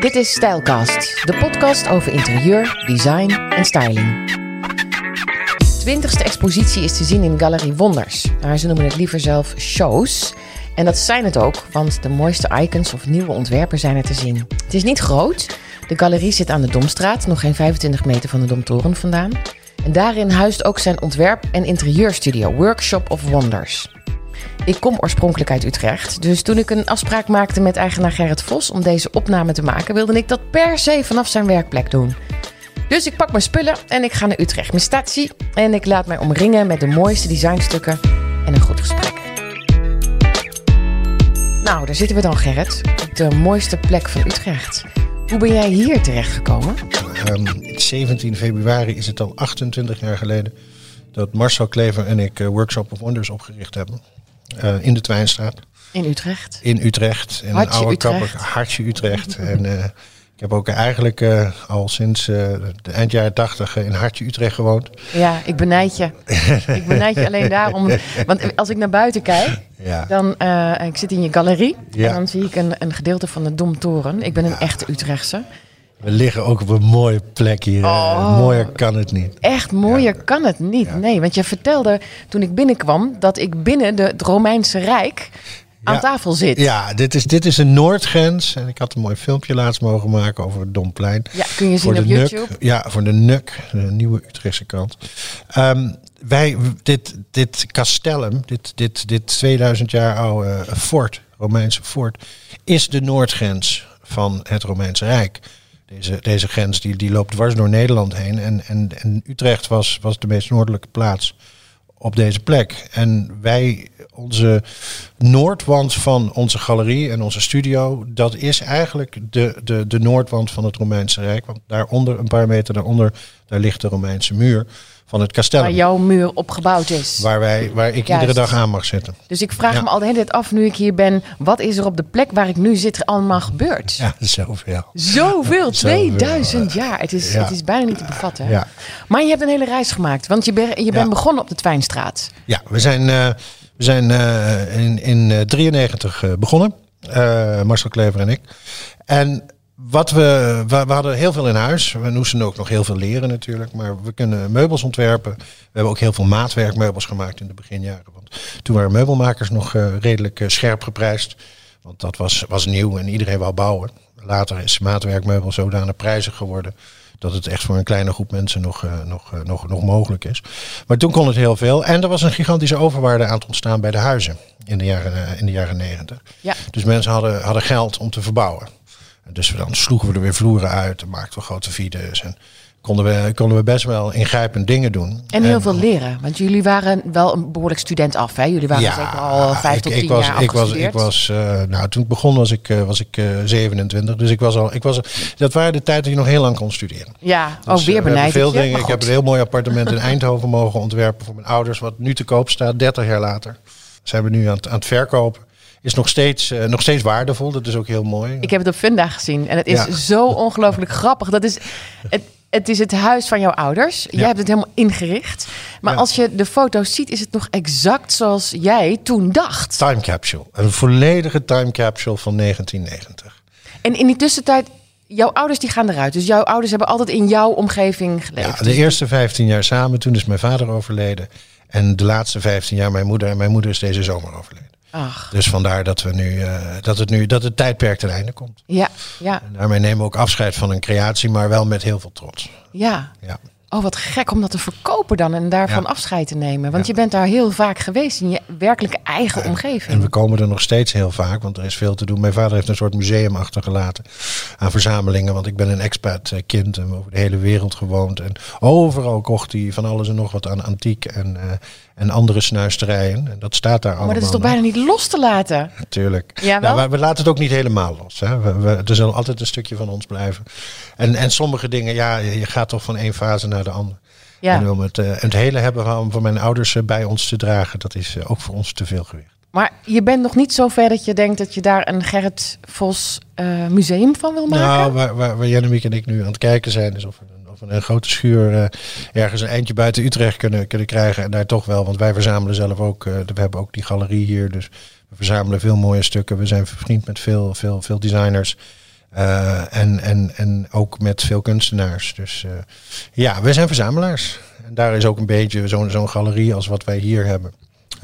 Dit is Stijlcast, de podcast over interieur, design en styling. De twintigste expositie is te zien in Galerie Wonders. Maar ze noemen het liever zelf shows. En dat zijn het ook, want de mooiste icons of nieuwe ontwerpen zijn er te zien. Het is niet groot. De galerie zit aan de Domstraat, nog geen 25 meter van de Domtoren vandaan. En daarin huist ook zijn ontwerp- en interieurstudio Workshop of Wonders. Ik kom oorspronkelijk uit Utrecht, dus toen ik een afspraak maakte met eigenaar Gerrit Vos om deze opname te maken, wilde ik dat per se vanaf zijn werkplek doen. Dus ik pak mijn spullen en ik ga naar Utrecht, mijn statie, en ik laat mij omringen met de mooiste designstukken en een goed gesprek. Nou, daar zitten we dan, Gerrit, op de mooiste plek van Utrecht. Hoe ben jij hier terechtgekomen? Um, 17 februari is het al 28 jaar geleden dat Marcel Klever en ik uh, Workshop of Wonders opgericht hebben. Uh, in de Twijnstraat. In Utrecht? In Utrecht. In Hartje oude Utrecht. kapper, Hartje Utrecht. en uh, ik heb ook eigenlijk al sinds de eind jaren 80 in Hartje Utrecht gewoond. Ja, ik benijd je. ik benijd je alleen daarom. Want als ik naar buiten kijk, ja. dan uh, ik zit in je galerie Ja. en dan zie ik een, een gedeelte van de Domtoren. Ik ben een echte Utrechtse. We liggen ook op een mooie plek hier. Oh. Mooier kan het niet. Echt mooier kan het niet. Nee, want je vertelde toen ik binnenkwam dat ik binnen de, het Romeinse Rijk aan Ja. tafel zit. Ja, dit is, dit is een Noordgrens. En ik had een mooi filmpje laatst mogen maken over het Domplein. Ja, kun je zien op YouTube. NUK. Ja, voor de NUK, de nieuwe Utrechtse kant. Ehm, wij, dit, dit castellum, dit, dit, dit 2000 jaar oude fort, Romeinse fort, is de noordgrens van het Romeinse Rijk. Deze, deze grens die, die loopt dwars door Nederland heen. En, en, en Utrecht was, was de meest noordelijke plaats op deze plek. En wij, onze noordwand van onze galerie en onze studio, dat is eigenlijk de, de, de noordwand van het Romeinse Rijk. Want daaronder, een paar meter daaronder, daar ligt de Romeinse muur van het kasteel. Waar jouw muur opgebouwd is. Waar, wij, waar ik Juist. iedere dag aan mag zitten. Dus ik vraag Ja. me al de hele tijd af nu ik hier ben, wat is er op de plek waar ik nu zit allemaal gebeurd? Ja, zoveel. Zoveel, Zoveel, 2000 jaar. Het is, ja. het is bijna niet te bevatten. Ja. Maar je hebt een hele reis gemaakt, want je, ben, je bent begonnen op de Twijnstraat. Ja, we zijn, eh, we zijn eh, in, in eh, 93 eh, begonnen. Marcel Klever en ik. En wat we, we, we hadden heel veel in huis. We moesten ook nog heel veel leren natuurlijk. Maar we kunnen meubels ontwerpen. We hebben ook heel veel maatwerkmeubels gemaakt in de beginjaren. Want toen waren meubelmakers nog eh, redelijk eh, scherp geprijsd. Want dat was, was nieuw en iedereen wou bouwen. Later is maatwerkmeubel zodanig prijzig geworden dat het echt voor een kleine groep mensen nog, eh, nog, nog, nog mogelijk is. Maar toen kon het heel veel. En er was een gigantische overwaarde aan het ontstaan bij de huizen in de jaren, eh, in de jaren 90. Ja. Dus mensen hadden, hadden geld om te verbouwen. Dus we dan sloegen we er weer vloeren uit en maakten we grote vides. En konden we, konden we best wel ingrijpend dingen doen. En heel veel leren, want jullie waren wel een behoorlijk student af. Hè? Jullie waren zeker al vijf ik, tot ik tien was, jaar ik was, ik was, eh, nou, toen ik begon was ik, eh, was ik eh, 27. Dus ik was al, ik was, dat waren de tijd dat je nog heel lang kon studeren. ja, Dus, ook eh, weer benijd. veel ik dingen. Ik heb een heel mooi appartement in Eindhoven mogen ontwerpen voor mijn ouders, wat nu te koop staat, 30 jaar later. Zijn we nu aan het, aan het verkopen. Is nog steeds, eh, nog steeds waardevol. Dat is ook heel mooi. Ik heb het op Funda gezien en het is Ja. zo ongelooflijk grappig. Dat is, het, het is het huis van jouw ouders. Jij Ja. hebt het helemaal ingericht. Maar Ja. als je de foto's ziet, is het nog exact zoals jij toen dacht. Time capsule. Een volledige time capsule van 1990. En in die tussentijd, jouw ouders die gaan eruit. Dus jouw ouders hebben altijd in jouw omgeving geleefd. Ja, de eerste 15 jaar samen. Toen is mijn vader overleden. En de laatste 15 jaar mijn moeder. En mijn moeder is deze zomer overleden. Ach, Dus vandaar dat, we nu, eh, dat, het nu, dat het tijdperk ten einde komt. ja, ja, En daarmee nemen we ook afscheid van een creatie, maar wel met heel veel trots. ja. Ja. Oh, wat gek om dat te verkopen dan en daarvan Ja. afscheid te nemen. Want Ja. je bent daar heel vaak geweest in je werkelijke eigen omgeving. En we komen er nog steeds heel vaak, want er is veel te doen. Mijn vader heeft een soort museum achtergelaten aan verzamelingen. Want ik ben een expat eh, kind en over de hele wereld gewoond. En overal kocht hij van alles en nog wat aan antiek en, eh, en andere snuisterijen. En dat staat daar Oh, allemaal. maar dat is toch nog. bijna niet los te laten? Natuurlijk. Ja, nou, we, laten het ook niet helemaal los. Hè. We, we- er zal altijd een stukje van ons blijven. En, en sommige dingen, ja, je gaat toch van één fase naar de andere. En Ja. om het, eh, het hele hebben van, van mijn ouders eh, bij ons te dragen, dat is eh, ook voor ons te veel gewicht. Maar je bent nog niet zo ver dat je denkt dat je daar een Gerrit Vos museum van wil maken? Nou, waar, waar, waar Jannemiek en ik nu aan het kijken zijn, is of we we een grote schuur eh, ergens een eindje buiten Utrecht kunnen, kunnen krijgen. En daar toch wel, want wij verzamelen zelf ook, eh, we hebben ook die galerie hier, dus we verzamelen veel mooie stukken. We zijn vervriend met veel, veel, veel designers. en, en, en ook met veel kunstenaars. Dus ja, we zijn verzamelaars. En daar is ook een beetje zo'n zo'n galerie als wat wij hier hebben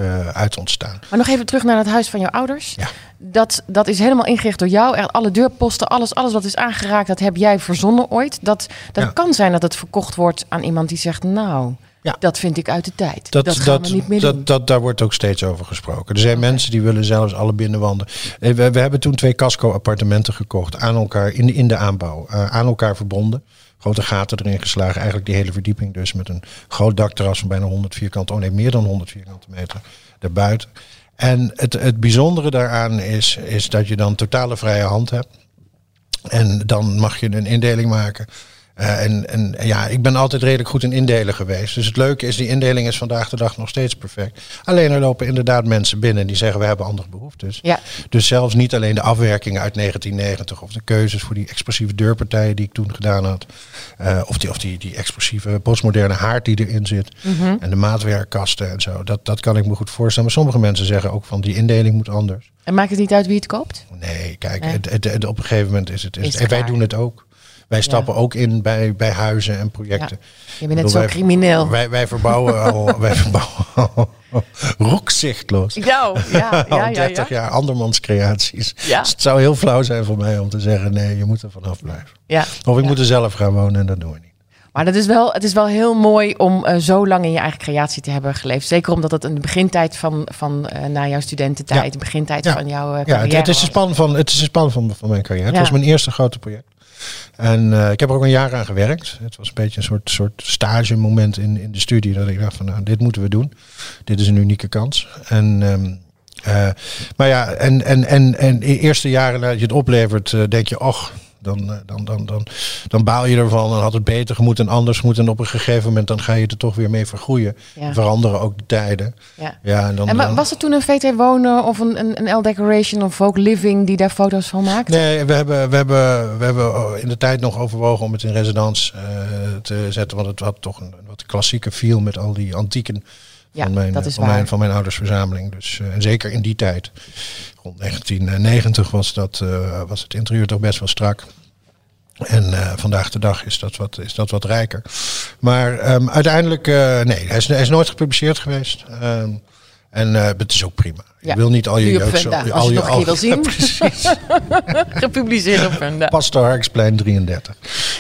uh, uit ontstaan. Maar nog even terug naar het huis van jouw ouders. Ja. Dat, dat is helemaal ingericht door jou. Alle deurposten, alles, alles wat is aangeraakt, dat heb jij verzonnen ooit. Dat, dat kan zijn dat het verkocht wordt aan iemand die zegt, nou, ja. Dat vind ik uit de tijd. Dat, dat gaan we niet meer dat. Dat, daar wordt ook steeds over gesproken. Er zijn mensen die willen zelfs alle binnenwanden. Eh, we, we hebben toen twee casco-appartementen gekocht. Aan elkaar, in de, in de aanbouw. Uh, aan elkaar verbonden. Grote gaten erin geslagen. Eigenlijk die hele verdieping dus. Met een groot dakterras van bijna 100 vierkante. Oh nee, meer dan 100 vierkante meter. Daarbuiten. En het, het bijzondere daaraan is, is dat je dan totale vrije hand hebt. En dan mag je een indeling maken uh, en, en ja, ik ben altijd redelijk goed in indelen geweest. Dus het leuke is, die indeling is vandaag de dag nog steeds perfect. Alleen er lopen inderdaad mensen binnen die zeggen we hebben andere behoeftes. Ja. Dus zelfs niet alleen de afwerkingen uit 1990 of de keuzes voor die expressieve deurpartijen die ik toen gedaan had. Uh, of die, of die, die expressieve postmoderne haard die erin zit. Mm En de maatwerkkasten en zo. Dat, dat kan ik me goed voorstellen. Maar sommige mensen zeggen ook van die indeling moet anders. En maakt het niet uit wie het koopt? Nee, kijk, Het, het, het, op een gegeven moment is het. Is, is en wij doen het ook. Wij stappen ook in bij, bij huizen en projecten. Je bent net zo crimineel. Wij, wij verbouwen al, wij verbouwen al roekzichtloos. Ja, ja, ja, al 30 jaar andermans creaties. Dus het zou heel flauw zijn voor mij om te zeggen, nee, je moet er vanaf blijven. Ja. Of ik moet er zelf gaan wonen en dat doen we niet. Maar dat is wel, het is wel heel mooi om uh, zo lang in je eigen creatie te hebben geleefd. Zeker omdat het een begintijd van, van uh, na jouw studententijd, de begintijd van jouw uh, carrière Ja, het, is de span van, het is span van, van mijn carrière. Het was mijn eerste grote project. En uh, ik heb er ook een jaar aan gewerkt. Het was een beetje een soort, soort stage moment in, in de studie. Dat ik dacht van nou, dit moeten we doen. Dit is een unieke kans. En um, uh, maar ja, en, en, en, en de eerste jaren nadat je het oplevert, uh, denk je, och, dan, eh, dan, dan, dan, dan baal je ervan. Dan had het beter gemoeten en anders moeten. En op een gegeven moment dan ga je er toch weer mee vergroeien. Veranderen ook de tijden. Ja. Ja, en dan, en was er toen een VT Wonen of een, een, een L Decoration of Folk Living die daar foto's van maakte? Nee, we hebben, we, hebben, we hebben in de tijd nog overwogen om het in resonans uh, te zetten. Want het had toch een, wat klassieke feel met al die antieken. Van, mijn, van, mijn, van mijn oudersverzameling. Dus, uh, en zeker in die tijd rond 1990 was, dat, uh, was het interieur toch best wel strak. En uh, vandaag de dag is dat wat, is dat wat rijker. Maar um, uiteindelijk, nee, hij is, hij is nooit gepubliceerd geweest. Um, en uh, het is ook prima. Ja. Je wil niet al je jeugd zo... Als al je, nog al, wil zien. precies. Gepubliceerd op Funda. Pastor Harksplein 33.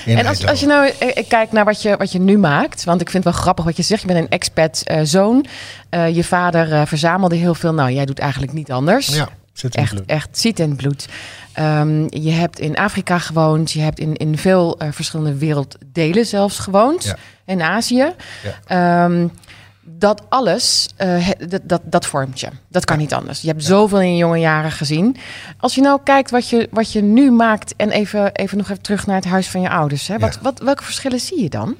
En als, als je nou kijkt naar wat je, wat je nu maakt. Want ik vind het wel grappig wat je zegt. Je bent een expat uh, zoon. Uh, je vader verzamelde heel veel. Nou, jij doet eigenlijk niet anders. Ja. Zit in echt, bloed. echt zit in het bloed. Um, je hebt in Afrika gewoond. Je hebt in, in veel uh, verschillende werelddelen zelfs gewoond. Ja. In Azië. Ja. Um, dat alles, uh, dat, dat, dat vormt je. Dat kan niet anders. Je hebt zoveel in je jonge jaren gezien. Als je nou kijkt wat je, wat je nu maakt... en even, even nog even terug naar het huis van je ouders. Hè? Wat, wat, welke verschillen zie je dan?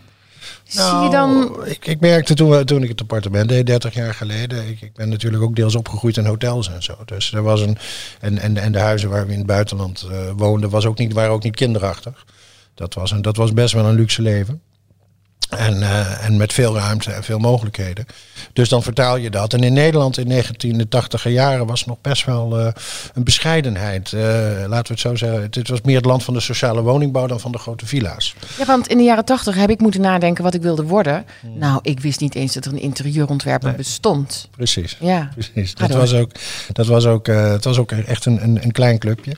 Nou, Zie je dan... ik, ik merkte toen, toen ik het appartement deed, 30 jaar geleden. Ik, ik, ben natuurlijk ook deels opgegroeid in hotels en zo. Dus er was een. En, en, en de huizen waar we in het buitenland uh, woonden, was ook niet, waren ook niet kinderachtig. Dat was, een, dat was best wel een luxe leven. En, uh, en met veel ruimte en veel mogelijkheden. Dus dan vertaal je dat. En in Nederland in 1980 jaren was nog best wel uh, een bescheidenheid. Uh, laten we het zo zeggen. Het was meer het land van de sociale woningbouw dan van de grote villa's. Ja, want in de jaren 80 heb ik moeten nadenken wat ik wilde worden. Hmm. Nou, ik wist niet eens dat er een interieurontwerper nee. bestond. Precies. Ja. Precies. Dat was, ook, dat was ook, het was ook echt een, een, een klein clubje.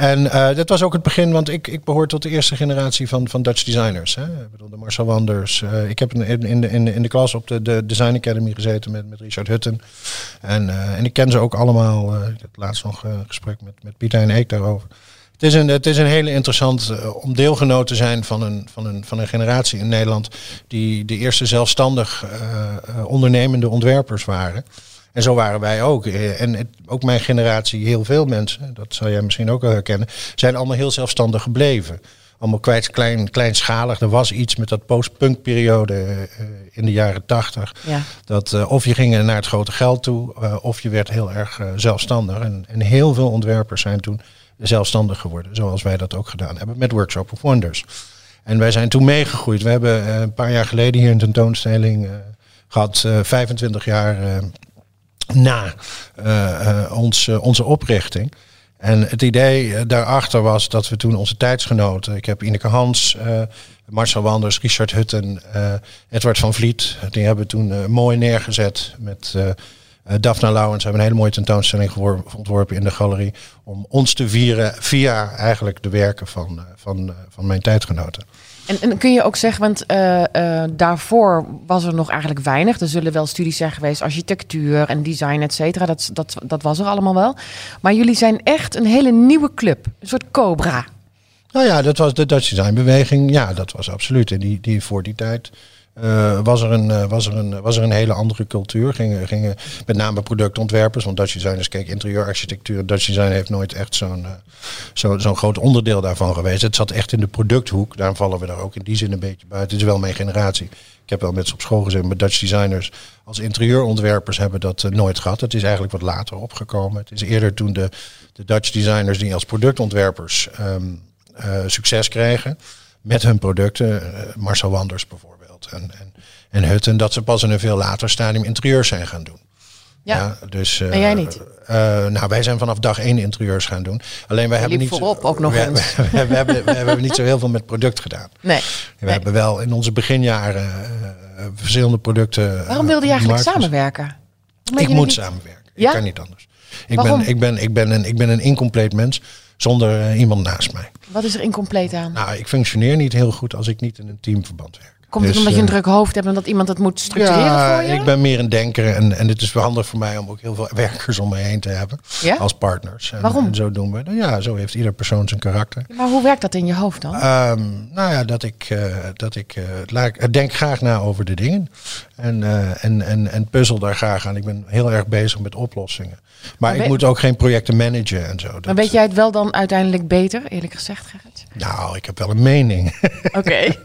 En uh, dat was ook het begin, want ik, ik behoor tot de eerste generatie van, van Dutch designers. Hè. Ik bedoel, de Marcel Wanders. Uh, ik heb in, in, de, in, de, in de klas op de, de Design Academy gezeten met, met Richard Hutten. En, uh, en ik ken ze ook allemaal. ik heb laatst nog een gesprek met, met Pieter en Eek daarover. Het is een, het is een hele interessant om deelgenoot te zijn van een, van, een, van een generatie in Nederland die de eerste zelfstandig ondernemende ontwerpers waren. En zo waren wij ook. Eh, en het, ook mijn generatie, heel veel mensen, dat zal jij misschien ook wel herkennen, zijn allemaal heel zelfstandig gebleven. Allemaal kwijt, klein, kleinschalig. Er was iets met dat post-punk-periode uh, in de jaren tachtig. Ja. Dat uh, of je ging naar het grote geld toe, uh, of je werd heel erg zelfstandig. En, en heel veel ontwerpers zijn toen zelfstandig geworden, zoals wij dat ook gedaan hebben met Workshop of Wonders. En wij zijn toen meegegroeid. We hebben een paar jaar geleden hier een tentoonstelling gehad, 25 jaar na uh, uh, ons, onze oprichting. En het idee eh, daarachter was dat we toen onze tijdsgenoten, ik heb Ineke Hans, Marcel Wanders, Richard Hutten, uh, Edward van Vliet, die hebben toen mooi neergezet met Daphne Lauwens. hebben een hele mooie tentoonstelling ontworpen in de galerie om ons te vieren via eigenlijk de werken van, van, van mijn tijdgenoten. En, kun je ook zeggen, want uh, uh, daarvoor was er nog eigenlijk weinig. Er zullen wel studies zijn geweest, architectuur en design, et cetera. Dat, dat, dat was er allemaal wel. Maar jullie zijn echt een hele nieuwe club. Een soort cobra. Nou ja, dat was de Dutch Design Beweging. Ja, dat was absoluut. En die, die voor die tijd uh, was, er een, uh, was, er een, was er een hele andere cultuur. Gingen, gingen met name productontwerpers, want Dutch designers, kijk, interieurarchitectuur, Dutch design heeft nooit echt zo'n zo, zo'n groot onderdeel daarvan geweest. Het zat echt in de producthoek. Daarom vallen we daar ook in die zin een beetje buiten. Het is wel mijn generatie. Ik heb wel met ze op school gezeten, maar Dutch designers als interieurontwerpers hebben dat nooit gehad. Het is eigenlijk wat later opgekomen. Het is eerder toen de, de Dutch designers die als productontwerpers um, succes kregen met hun producten, Marcel Wanders bijvoorbeeld en, en, en Hutten, dat ze pas in een veel later stadium interieurs zijn gaan doen. Ja, dus, uh, en jij niet? Uh, nou, wij zijn vanaf dag één interieurs gaan doen. Alleen wij hebben niet. voorop ook nog we, eens. We, we, we, hebben, we hebben niet zo heel veel met product gedaan. Nee. We hebben wel in onze beginjaren uh, verschillende producten. Waarom wilde je eigenlijk samenwerken? Ik moet niet... samenwerken. Ja? Ik kan niet anders. Ik ben, ik, ben, ik, ben een, ik ben een incompleet mens zonder iemand naast mij. Wat is er incompleet aan? Nou, ik functioneer niet heel goed als ik niet in een teamverband werk. Komt het dus, omdat je een eh, druk hoofd hebt en dat iemand het moet structureren ja, voor je? ik ben meer een denker en, en het is wel handig voor mij om ook heel veel werkers om me heen te hebben. Ja? Als partners. En, Waarom? En zo doen we. Ja, zo heeft ieder persoon zijn karakter. maar hoe werkt dat in je hoofd dan? Um, nou ja, dat ik, uh, dat ik uh, laat, denk graag na over de dingen. En, uh, en, en, en puzzel daar graag aan. Ik ben heel erg bezig met oplossingen. Maar, ik moet ook geen projecten managen en zo. Maar weet jij het wel dan uiteindelijk beter, eerlijk gezegd, Gerrit? Nou, ik heb wel een mening. Oké.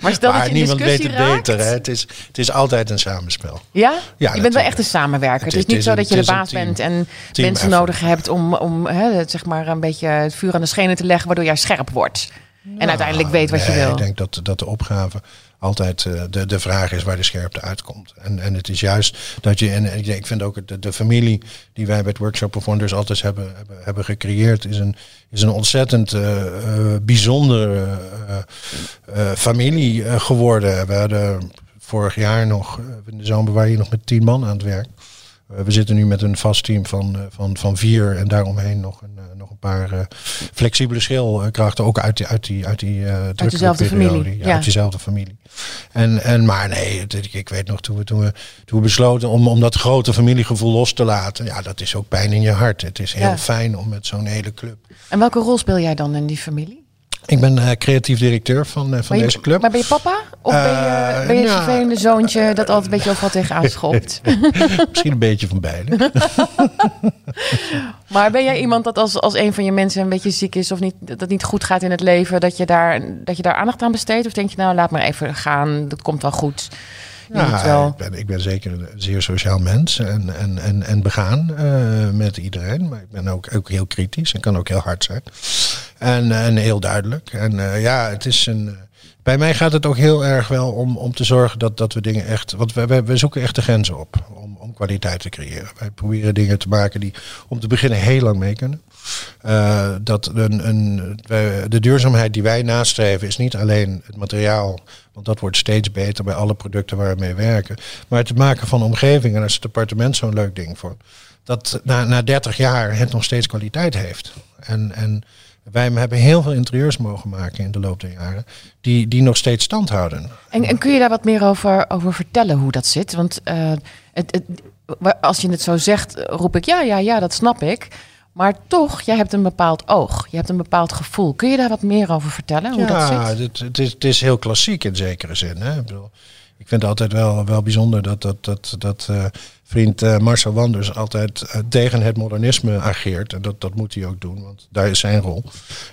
Maar stel dat je niemand weet het beter. Hè? Het, is, het is altijd een samenspel. Ja? ja je bent wel echt een samenwerker. Het is, het is niet zo dat je de baas bent en mensen nodig hebt om, om hè, zeg maar een beetje het vuur aan de schenen te leggen, waardoor jij scherp wordt. en nou, uiteindelijk weet wat je wil. Ik denk dat, dat de opgave altijd uh, de, de vraag is waar de scherpte uitkomt. En, en het is juist dat je, en ik vind ook de, de familie die wij bij het Workshop Performers altijd hebben, hebben, gecreëerd, is een, is een ontzettend uh, uh, bijzondere familie geworden. We hadden vorig jaar nog, in de zomer waren hier nog met tien man aan het werk. We zitten nu met een vast team van, van, van vier en daaromheen nog een paar uh, flexibele schilkrachten, ook uit die, uit die, uit die uh, uit dezelfde familie. Ja, Uit dezelfde familie. En, en, maar nee, het, ik weet nog toen we, toen we, toen we besloten om, om dat grote familiegevoel los te laten. Ja, dat is ook pijn in je hart. Het is heel fijn om met zo'n hele club. En welke rol speel jij dan in die familie? Ik ben uh, creatief directeur van, uh, van deze club. Maar ben je papa? Of ben je, ben je het vervelende zoontje dat altijd een beetje overal tegenaan schopt? Misschien een beetje van beide. maar ben jij iemand dat als, als een van je mensen een beetje ziek is of niet, dat het niet goed gaat in het leven, dat je, daar, dat je daar aandacht aan besteedt? Of denk je nou, laat maar even gaan, dat komt wel goed? Ja, ik, ben, ik ben zeker een zeer sociaal mens en, en, en, en begaan uh, met iedereen. Maar ik ben ook, ook heel kritisch en kan ook heel hard zijn. En, en heel duidelijk. En uh, ja, het is een. Bij mij gaat het ook heel erg wel om, om te zorgen dat, dat we dingen echt. Want we, we, zoeken echt de grenzen op om, om kwaliteit te creëren. Wij proberen dingen te maken die om te beginnen heel lang mee kunnen. Uh, dat een, een, de duurzaamheid die wij nastreven is niet alleen het materiaal, want dat wordt steeds beter bij alle producten waar we mee werken, maar het maken van omgeving. En daar is het appartement zo'n leuk ding voor. Dat na, na 30 jaar het nog steeds kwaliteit heeft. En, en wij hebben heel veel interieurs mogen maken in de loop der jaren, die, die nog steeds stand houden. En, kun je daar wat meer over, over vertellen hoe dat zit? Want het, het, als je het zo zegt, roep ik ja, ja, ja, dat snap ik. Maar toch, jij hebt een bepaald oog. Je hebt een bepaald gevoel. Kun je daar wat meer over vertellen? Hoe dat zit? Ja, het, het, is, het is heel klassiek in zekere zin. Hè? Ik, bedoel, ik vind het altijd wel, wel bijzonder dat, dat, dat, dat uh, vriend uh, Marcel Wanders altijd uh, tegen het modernisme ageert. En dat, dat moet hij ook doen, want daar is zijn rol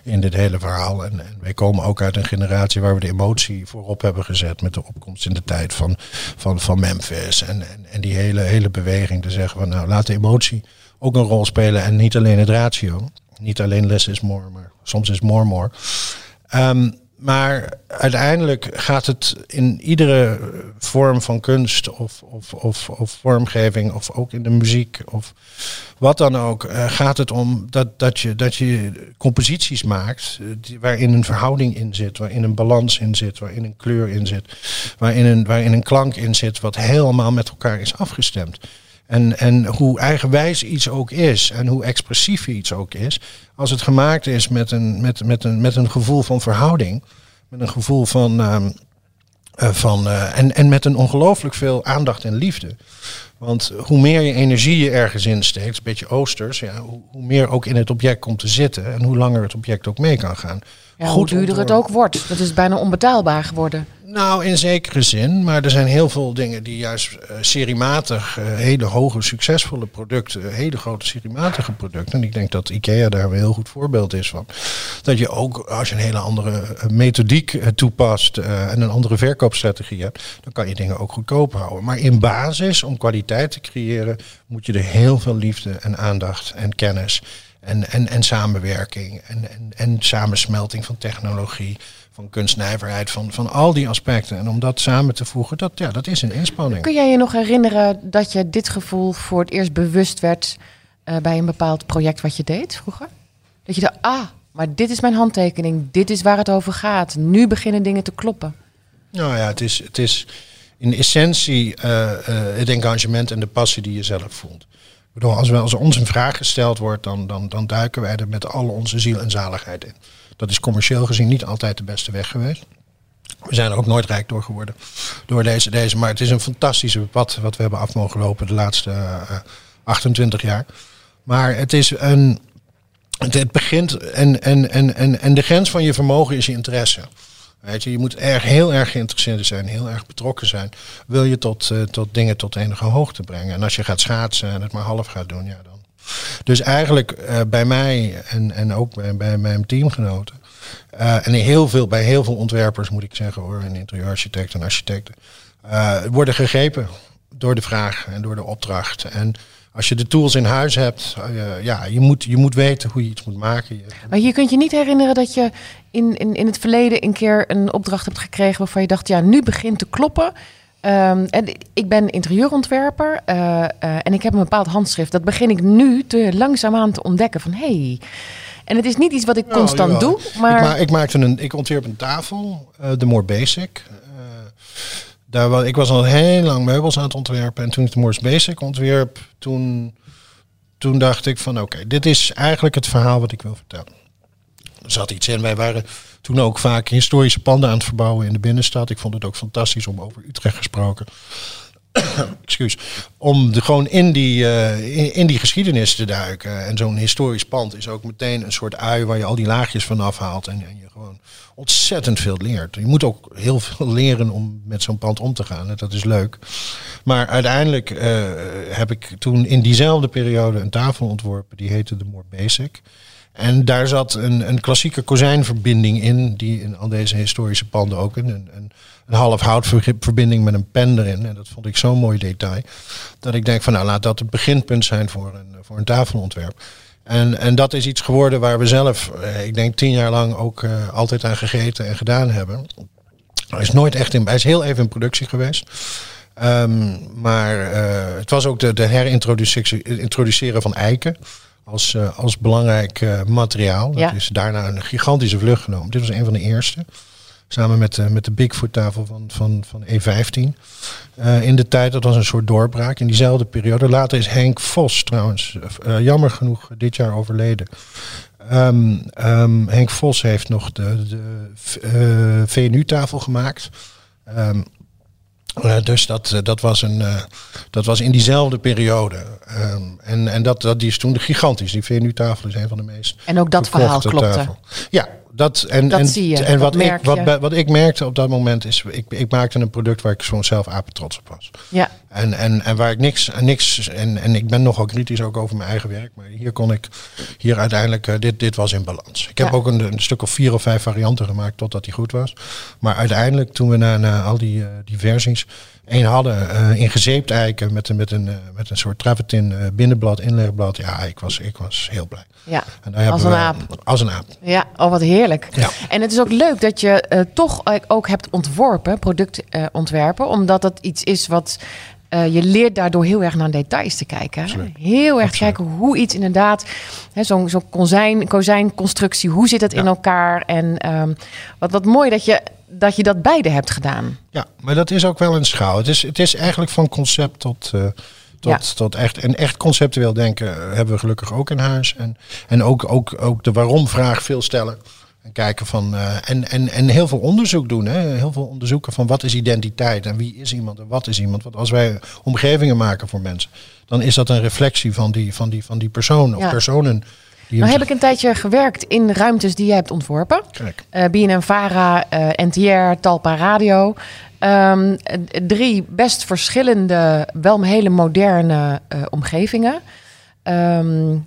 in dit hele verhaal. En, en, wij komen ook uit een generatie waar we de emotie voorop hebben gezet met de opkomst in de tijd van, van, van Memphis. En, en, en die hele, hele beweging te zeggen van nou laat de emotie ook een rol spelen en niet alleen het ratio. Niet alleen less is more, maar soms is more more. Um, maar uiteindelijk gaat het in iedere vorm van kunst of, of, of, of vormgeving, of ook in de muziek of wat dan ook, uh, gaat het om dat, dat, je, dat je composities maakt die, waarin een verhouding in zit, waarin een balans in zit, waarin een kleur in zit, waarin een, waarin een klank in zit, wat helemaal met elkaar is afgestemd. En, en hoe eigenwijs iets ook is en hoe expressief iets ook is, als het gemaakt is met een, met, met een, met een gevoel van verhouding, met een gevoel van. Uh, van uh, en, en met een ongelooflijk veel aandacht en liefde. Want hoe meer je energie je ergens in steekt, een beetje oosters, ja, hoe, hoe, meer ook in het object komt te zitten en hoe langer het object ook mee kan gaan. Ja, Goed hoe duurder het ook wordt. Dat is bijna onbetaalbaar geworden. Nou, in zekere zin. Maar er zijn heel veel dingen die juist uh, seriematig, uh, hele hoge, succesvolle producten, hele grote seriematige producten. En ik denk dat IKEA daar een heel goed voorbeeld is van. Dat je ook, als je een hele andere methodiek toepast en een andere verkoopstrategie hebt, dan kan je dingen ook goedkoop houden. Maar in basis, om kwaliteit te creëren, moet je er heel veel liefde en aandacht en kennis en, en, en samenwerking en, en, en samensmelting van technologie, van kunstnijverheid, van, van al die aspecten. En om dat samen te voegen, dat, ja, dat is een inspanning. Kun jij je nog herinneren dat je dit gevoel voor het eerst bewust werd uh, bij een bepaald project wat je deed vroeger? Dat je dacht, ah, maar dit is mijn handtekening, dit is waar het over gaat. Nu beginnen dingen te kloppen. Nou ja, het is, het is in essentie uh, uh, het engagement en de passie die je zelf voelt. Ik als, we, als ons een vraag gesteld wordt, dan, dan, dan duiken wij er met al onze ziel en zaligheid in. Dat is commercieel gezien niet altijd de beste weg geweest. We zijn er ook nooit rijk door geworden door deze, deze. Maar het is een fantastische pad wat we hebben af mogen lopen de laatste uh, 28 jaar. Maar het is een. Het begint en, en, en, en, en de grens van je vermogen is je interesse. Je, moet erg, heel erg geïnteresseerd zijn, heel erg betrokken zijn. Wil je tot, uh, tot dingen tot enige hoogte brengen. En als je gaat schaatsen en het maar half gaat doen, ja dan. Dus eigenlijk uh, bij mij en, en ook bij, bij mijn teamgenoten. Uh, en heel veel, bij heel veel ontwerpers moet ik zeggen hoor, en interieurarchitecten en architecten. worden gegrepen door de vraag en door de opdracht. En als je de tools in huis hebt, uh, ja, je moet, je moet weten hoe je iets moet maken. Maar je kunt je niet herinneren dat je in, in, in het verleden een keer een opdracht hebt gekregen waarvan je dacht, ja, nu begint te kloppen. Um, en ik ben interieurontwerper uh, uh, en ik heb een bepaald handschrift. Dat begin ik nu te langzaamaan te ontdekken van hey. En het is niet iets wat ik nou, constant doe, maar... Ik, ma ik, maakte een, ik ontwerp een tafel, de more basic. Daar was, ik was al heel lang meubels aan het ontwerpen. En toen ik de Morse Basic ontwerp, toen, toen dacht ik van oké, dit is eigenlijk het verhaal wat ik wil vertellen. Er zat iets in. Wij waren toen ook vaak historische panden aan het verbouwen in de binnenstad. Ik vond het ook fantastisch om over Utrecht gesproken. Excuus. Om de, gewoon in die, uh, in, in, die geschiedenis te duiken. En zo'n historisch pand is ook meteen een soort ui waar je al die laagjes van afhaalt. En, en je gewoon ontzettend veel leert. Je moet ook heel veel leren om met zo'n pand om te gaan. En dat is leuk. Maar uiteindelijk uh, heb ik toen in diezelfde periode een tafel ontworpen. Die heette de More Basic. En daar zat een, een klassieke kozijnverbinding in, die in al deze historische panden ook een, een, een half houtverbinding met een pen erin. En dat vond ik zo'n mooi detail. Dat ik denk van nou laat dat het beginpunt zijn voor een, voor een tafelontwerp. En, en dat is iets geworden waar we zelf, eh, ik denk tien jaar lang ook uh, altijd aan gegeten en gedaan hebben. Hij is nooit echt in, hij is heel even in productie geweest. Um, maar uh, het was ook de, de herintroduceren van eiken als, uh, als belangrijk uh, materiaal. Ja. Dat is daarna een gigantische vlucht genomen. Dit was een van de eerste. Samen met, uh, met de Bigfoot tafel van, van, van E15. in de tijd, dat was een soort doorbraak. In diezelfde periode. Later is Henk Vos trouwens, jammer genoeg, dit jaar overleden. Um, um, Henk Vos heeft nog de, de VNU-tafel gemaakt. Um, uh, dus dat, uh, dat, was een, uh, dat was in diezelfde periode. Um, en en dat, dat, die is toen gigantisch. Die VNU-tafel is een van de meest. En ook dat verhaal klopte. Tafel. Ja, dat, en, dat en, zie je. En wat, ik, wat, wat ik merkte op dat moment is, ik, ik maakte een product waar ik gewoon zelf apen trots op was. Ja. En, en, en waar ik niks, niks en, en ik ben nogal kritisch ook over mijn eigen werk, maar hier kon ik, hier uiteindelijk, uh, dit, dit was in balans. Ik heb ja. ook een, een, stuk of vier of vijf varianten gemaakt totdat die goed was. Maar uiteindelijk, toen we na, na al die, uh, die versies, één hadden uh, in gezeept eiken met een, met een, met een soort travertin uh, binnenblad, inlegblad. Ja, ik was, ik was heel blij. Ja, als een aap. Als een aap. Ja, oh wat heerlijk. Ja. En het is ook leuk dat je toch ook hebt ontworpen, productontwerpen, omdat dat iets is wat uh, je leert daardoor heel erg naar details te kijken. Absoluut. Heel erg kijken hoe iets inderdaad, zo'n zo kozijn, kozijnconstructie, hoe zit het in elkaar? En um, wat, wat mooi dat je, dat je dat beide hebt gedaan. Ja, maar dat is ook wel een schaal. Het is, het is eigenlijk van concept tot, uh, tot, ja. tot echt. En echt conceptueel denken hebben we gelukkig ook in huis. En, en ook, ook, ook de waarom-vraag veel stellen. En kijken van. Uh, en, en, en heel veel onderzoek doen. Hè? Heel veel onderzoeken van wat is identiteit en wie is iemand en wat is iemand. Want als wij omgevingen maken voor mensen, dan is dat een reflectie van die, van die, van die persoon of personen. Nou heb ik een tijdje gewerkt in ruimtes die jij hebt ontworpen. Uh, eh, BNN Vara, uh, NTR, Talpa Radio. Um, drie best verschillende, wel hele moderne uh, omgevingen. Um,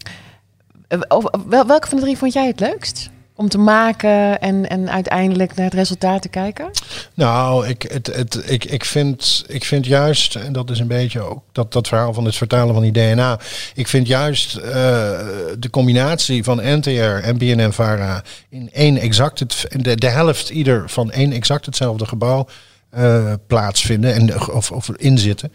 welke van de drie vond jij het leukst? Om te maken en, en uiteindelijk naar het resultaat te kijken? Nou, ik, het, het, ik, ik, vind, ik vind juist, en dat is een beetje ook dat, dat verhaal van het vertalen van die DNA. Ik vind juist uh, de combinatie van NTR en BNN-Vara in één exact, het, de, de helft ieder van één exact hetzelfde gebouw uh, plaatsvinden en, of, of inzitten.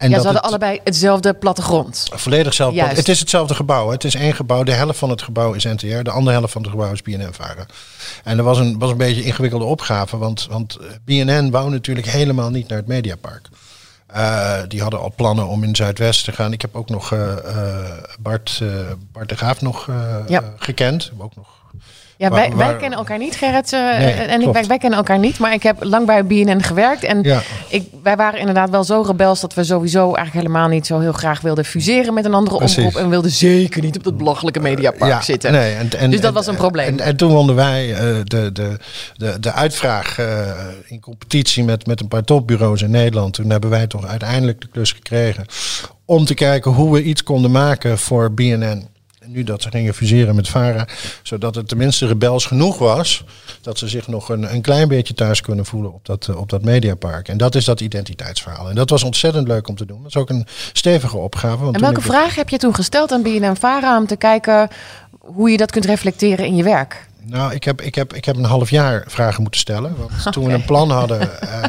En ja, ze hadden allebei hetzelfde plattegrond. Volledig hetzelfde. Het is hetzelfde gebouw. Het is één gebouw. De helft van het gebouw is NTR. De andere helft van het gebouw is BNN-varen. En er was een, was een beetje een ingewikkelde opgave. Want, want eh, BNN wou natuurlijk helemaal niet naar het Mediapark. Uh, die hadden al plannen om in Zuidwest te gaan. Ik heb ook nog uh, Bart, Bart de Graaf nog ja. gekend. Ook nog ja, wij, wij kennen elkaar niet, Gerrit. Uh, en ik, wij, wij, kennen elkaar niet, maar ik heb lang bij BNN gewerkt. En ik, wij waren inderdaad wel zo rebels dat we sowieso eigenlijk helemaal niet zo heel graag wilden fuseren met een andere omroep. En wilden zeker niet op dat belachelijke mediapark ja, zitten. Nee, en, en, dus dat was een probleem. En, en, toen wonnen wij uh, de, de, de, de uitvraag uh, in competitie met, met een paar topbureaus in Nederland. Toen hebben wij toch uiteindelijk de klus gekregen om te kijken hoe we iets konden maken voor BNN nu dat ze gingen fuseren met VARA, zodat het tenminste rebels genoeg was dat ze zich nog een, een klein beetje thuis kunnen voelen op dat, op dat mediapark. En dat is dat identiteitsverhaal. En dat was ontzettend leuk om te doen. Dat is ook een stevige opgave. Want en welke vraag heb je toen gesteld aan BNN VARA om te kijken hoe je dat kunt reflecteren in je werk? Nou, ik heb, ik heb, ik heb een half jaar vragen moeten stellen. Want toen we een plan hadden. Uh,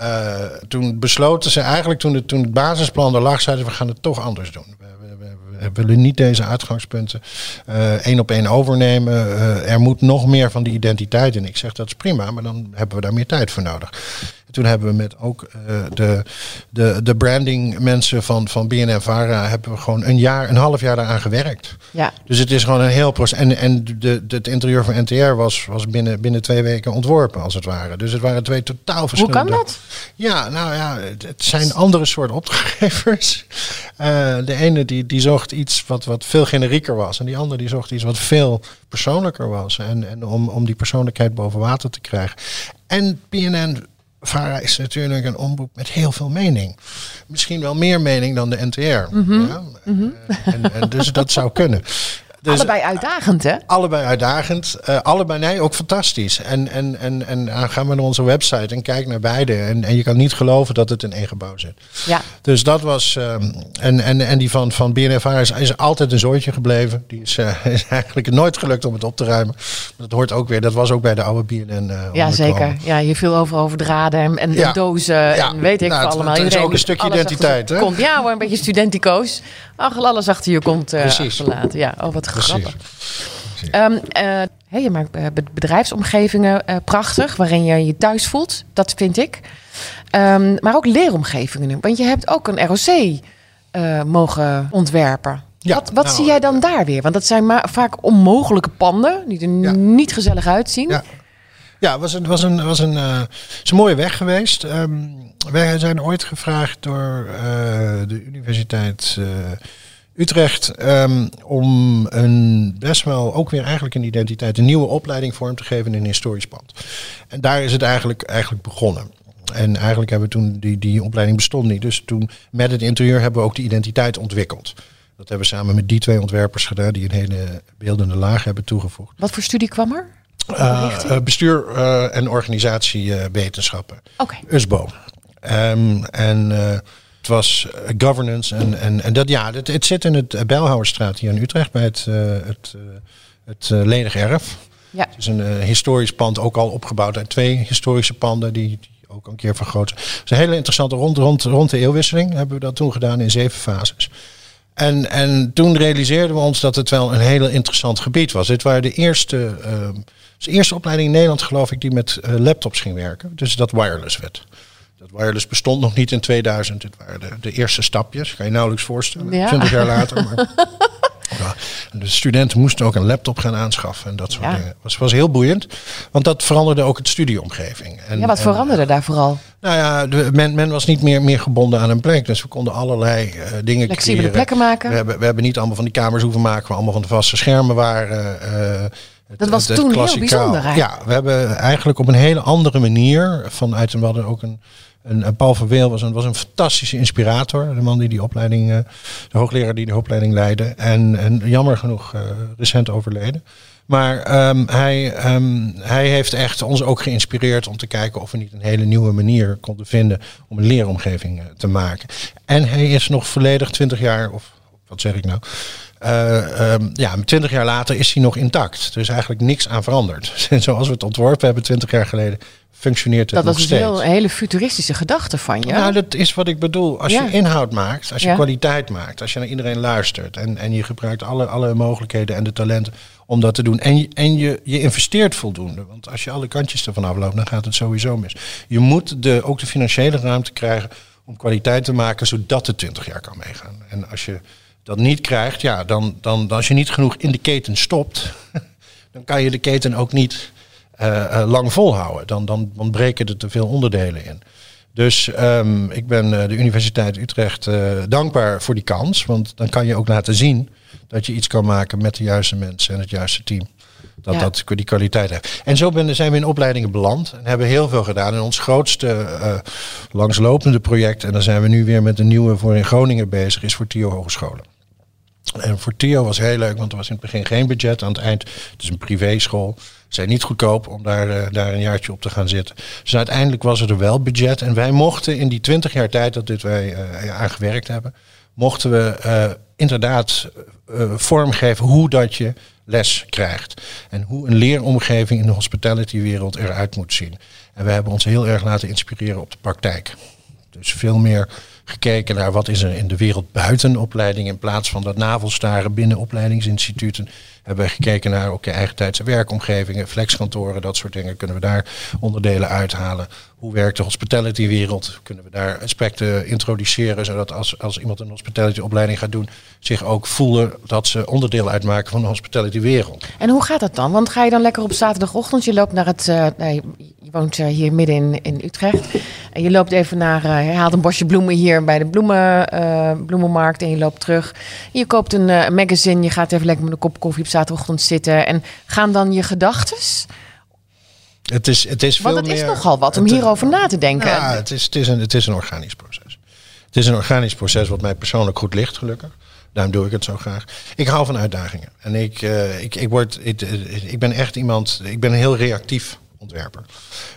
uh, toen besloten ze eigenlijk, toen, het, toen het basisplan er lag, zeiden we gaan het toch anders doen we willen niet deze uitgangspunten uh, één op één overnemen. Uh, er moet nog meer van die identiteit in. Ik zeg dat is prima, maar dan hebben we daar meer tijd voor nodig toen hebben we met ook uh, de, de, de branding mensen van, van BNN Vara hebben we gewoon een jaar, een half jaar daaraan gewerkt. Ja. Dus het is gewoon een heel proces. En, en de, de, het interieur van NTR was, was binnen, binnen twee weken ontworpen, als het ware. Dus het waren twee totaal verschillende. Hoe kan dat? Ja, nou ja, het, zijn andere soorten opdrachtgevers. Uh, de ene die, die zocht iets wat, wat veel generieker was. En die andere die zocht iets wat veel persoonlijker was. En, en om, om die persoonlijkheid boven water te krijgen. En PNN VARA is natuurlijk een omroep met heel veel mening. Misschien wel meer mening dan de NTR. Mhm. ja? Mhm. En, en, dus dat zou kunnen. Dus, allebei uitdagend, hè? Allebei uitdagend. Uh, allebei, nee, ook fantastisch. En, en, en, en uh, ga maar naar onze website en kijk naar beide. En, en je kan niet geloven dat het in één gebouw zit. Ja. Dus dat was... Uh, en, en, en die van, van BNFA is, is altijd een zooitje gebleven. Die is, uh, is eigenlijk nooit gelukt om het op te ruimen. Dat hoort ook weer. Dat was ook bij de oude BNN. Ja, zeker. Ja, je viel over over draden en, en ja. dozen ja. en weet ik nou, allemaal. Het is ook een stukje identiteit, hè? Komt, ja, hoor, een beetje studentico's. Ach, alles achter je komt uh, Precies. achterlaten. Ja, oh, wat grappig. Um, uh, je maakt eh, bedrijfsomgevingen uh, prachtig, waarin je je thuis voelt. Dat vind ik. Um, maar ook leeromgevingen. Want je hebt ook een ROC mogen ontwerpen. Ja, wat wat nou, zie jij dan daar weer? Want dat zijn maar vaak onmogelijke panden die er ja. niet gezellig uitzien. Ja, ja het was een, was een, was een, uh, is een mooie weg geweest. Um, wij zijn ooit gevraagd door uh, de Universiteit Utrecht um, om een best wel ook weer eigenlijk een identiteit, een nieuwe opleiding vorm te geven in een historisch pand. En daar is het eigenlijk, eigenlijk begonnen. En eigenlijk hebben we toen, die, die opleiding bestond niet. Dus toen met het interieur hebben we ook de identiteit ontwikkeld. Dat hebben we samen met die twee ontwerpers gedaan, die een hele beeldende laag hebben toegevoegd. Wat voor studie kwam er? Uh, bestuur uh, en organisatiewetenschappen. Oké. USBO. Ehm, en uh, het was governance en, en, en dat ja, het, het zit in het Bijlhouwerstraat hier in Utrecht bij het, het, het ledig erf. Ja. Het is een historisch pand, ook al opgebouwd uit twee historische panden die, die ook een keer vergroot. Het is een hele interessante rond, rond, rond de eeuwwisseling hebben we dat toen gedaan in zeven fases. En, en toen realiseerden we ons dat het wel een heel interessant gebied was. Dit waren de eerste, uh, de eerste opleiding in Nederland, geloof ik, die met uh, laptops ging werken. Dus dat wireless werd. Dat wireless bestond nog niet in 2000. Dit waren de, de eerste stapjes. Kan je nauwelijks voorstellen. Ja. 20 jaar later. Maar Ja, de studenten moesten ook een laptop gaan aanschaffen en dat soort dingen. Het was, was heel boeiend, want dat veranderde ook het studieomgeving. En, ja, wat veranderde daar vooral? Nou ja, de, men, men, was niet meer, meer gebonden aan een plek. Dus we konden allerlei uh, dingen Flexibele plekken maken. We hebben, we hebben niet allemaal van die kamers hoeven maken, waar allemaal van de vaste schermen waren. Uh, dat was toen heel bijzonder. Ja, we hebben eigenlijk op een hele andere manier vanuit, we hadden ook een en, Paul van Weel was een, was een fantastische inspirator. De man die die opleiding, uh, de hoogleraar die de opleiding leidde. En, en jammer genoeg uh, recent overleden. Maar um, hij, um, hij heeft echt ons ook geïnspireerd om te kijken of we niet een hele nieuwe manier konden vinden om een leeromgeving uh, te maken. En hij is nog volledig twintig jaar, of wat zeg ik nou? Uh, um, ja, twintig jaar later is hij nog intact. Er is eigenlijk niks aan veranderd. Zoals we het ontworpen hebben twintig jaar geleden, functioneert het dat nog steeds. Dat was een hele futuristische gedachte van je. Nou, dat is wat ik bedoel. Als je inhoud maakt, als je kwaliteit maakt, als je naar iedereen luistert en, en je gebruikt alle, alle mogelijkheden en de talenten om dat te doen. En, je, en je, je investeert voldoende. Want als je alle kantjes ervan afloopt, dan gaat het sowieso mis. Je moet de, ook de financiële ruimte krijgen om kwaliteit te maken, zodat het 20 jaar kan meegaan. En als je dat niet krijgt, ja, dan, dan, als je niet genoeg in de keten stopt, dan kan je de keten ook niet uh, lang volhouden. Dan, dan, dan breken er te veel onderdelen in. Dus um, ik ben uh, de Universiteit Utrecht uh, dankbaar voor die kans. Want dan kan je ook laten zien dat je iets kan maken met de juiste mensen en het juiste team. Dat ja. dat die kwaliteit heeft. En zo ben, zijn we in opleidingen beland en hebben heel veel gedaan. En ons grootste uh, langslopende project, en daar zijn we nu weer met een nieuwe voor in Groningen bezig, is voor TIO Hogescholen. En voor TIO was heel leuk, want er was in het begin geen budget. Aan het eind, het is een privéschool zijn niet goedkoop om daar, uh, daar een jaartje op te gaan zitten. Dus uiteindelijk was er wel budget. En wij mochten in die twintig jaar tijd dat dit wij uh, aan gewerkt hebben, mochten we uh, inderdaad vormgeven hoe dat je les krijgt. En hoe een leeromgeving in de hospitality wereld eruit moet zien. En we hebben ons heel erg laten inspireren op de praktijk. Dus veel meer gekeken naar wat is er in de wereld buiten opleiding in plaats van dat navelstaren binnen opleidingsinstituten hebben we gekeken naar ook eigen tijdse werkomgevingen, flexkantoren, dat soort dingen. Kunnen we daar onderdelen uithalen? Hoe werkt de hospitality wereld? Kunnen we daar aspecten introduceren, zodat als, als iemand een hospitality opleiding gaat doen, zich ook voelen dat ze onderdeel uitmaken van de hospitality wereld. En hoe gaat dat dan? Want ga je dan lekker op zaterdagochtend, je loopt naar het, uh, je woont uh, hier midden in, in Utrecht, en je loopt even naar, uh, je haalt een bosje bloemen hier bij de bloemen, bloemenmarkt en je loopt terug. Je koopt een magazine, je gaat even lekker met een kop koffie op zaterdagochtend zitten en gaan dan je gedachtes het is, het is veel Want het is nogal wat om hierover na te denken. Ja, het is, het, is een, het is een organisch proces. Het is een organisch proces wat mij persoonlijk goed ligt, gelukkig. Daarom doe ik het zo graag. Ik hou van uitdagingen. En ik, uh, ik, ik, word, ik, ik ben echt iemand, ik ben heel reactief ontwerper.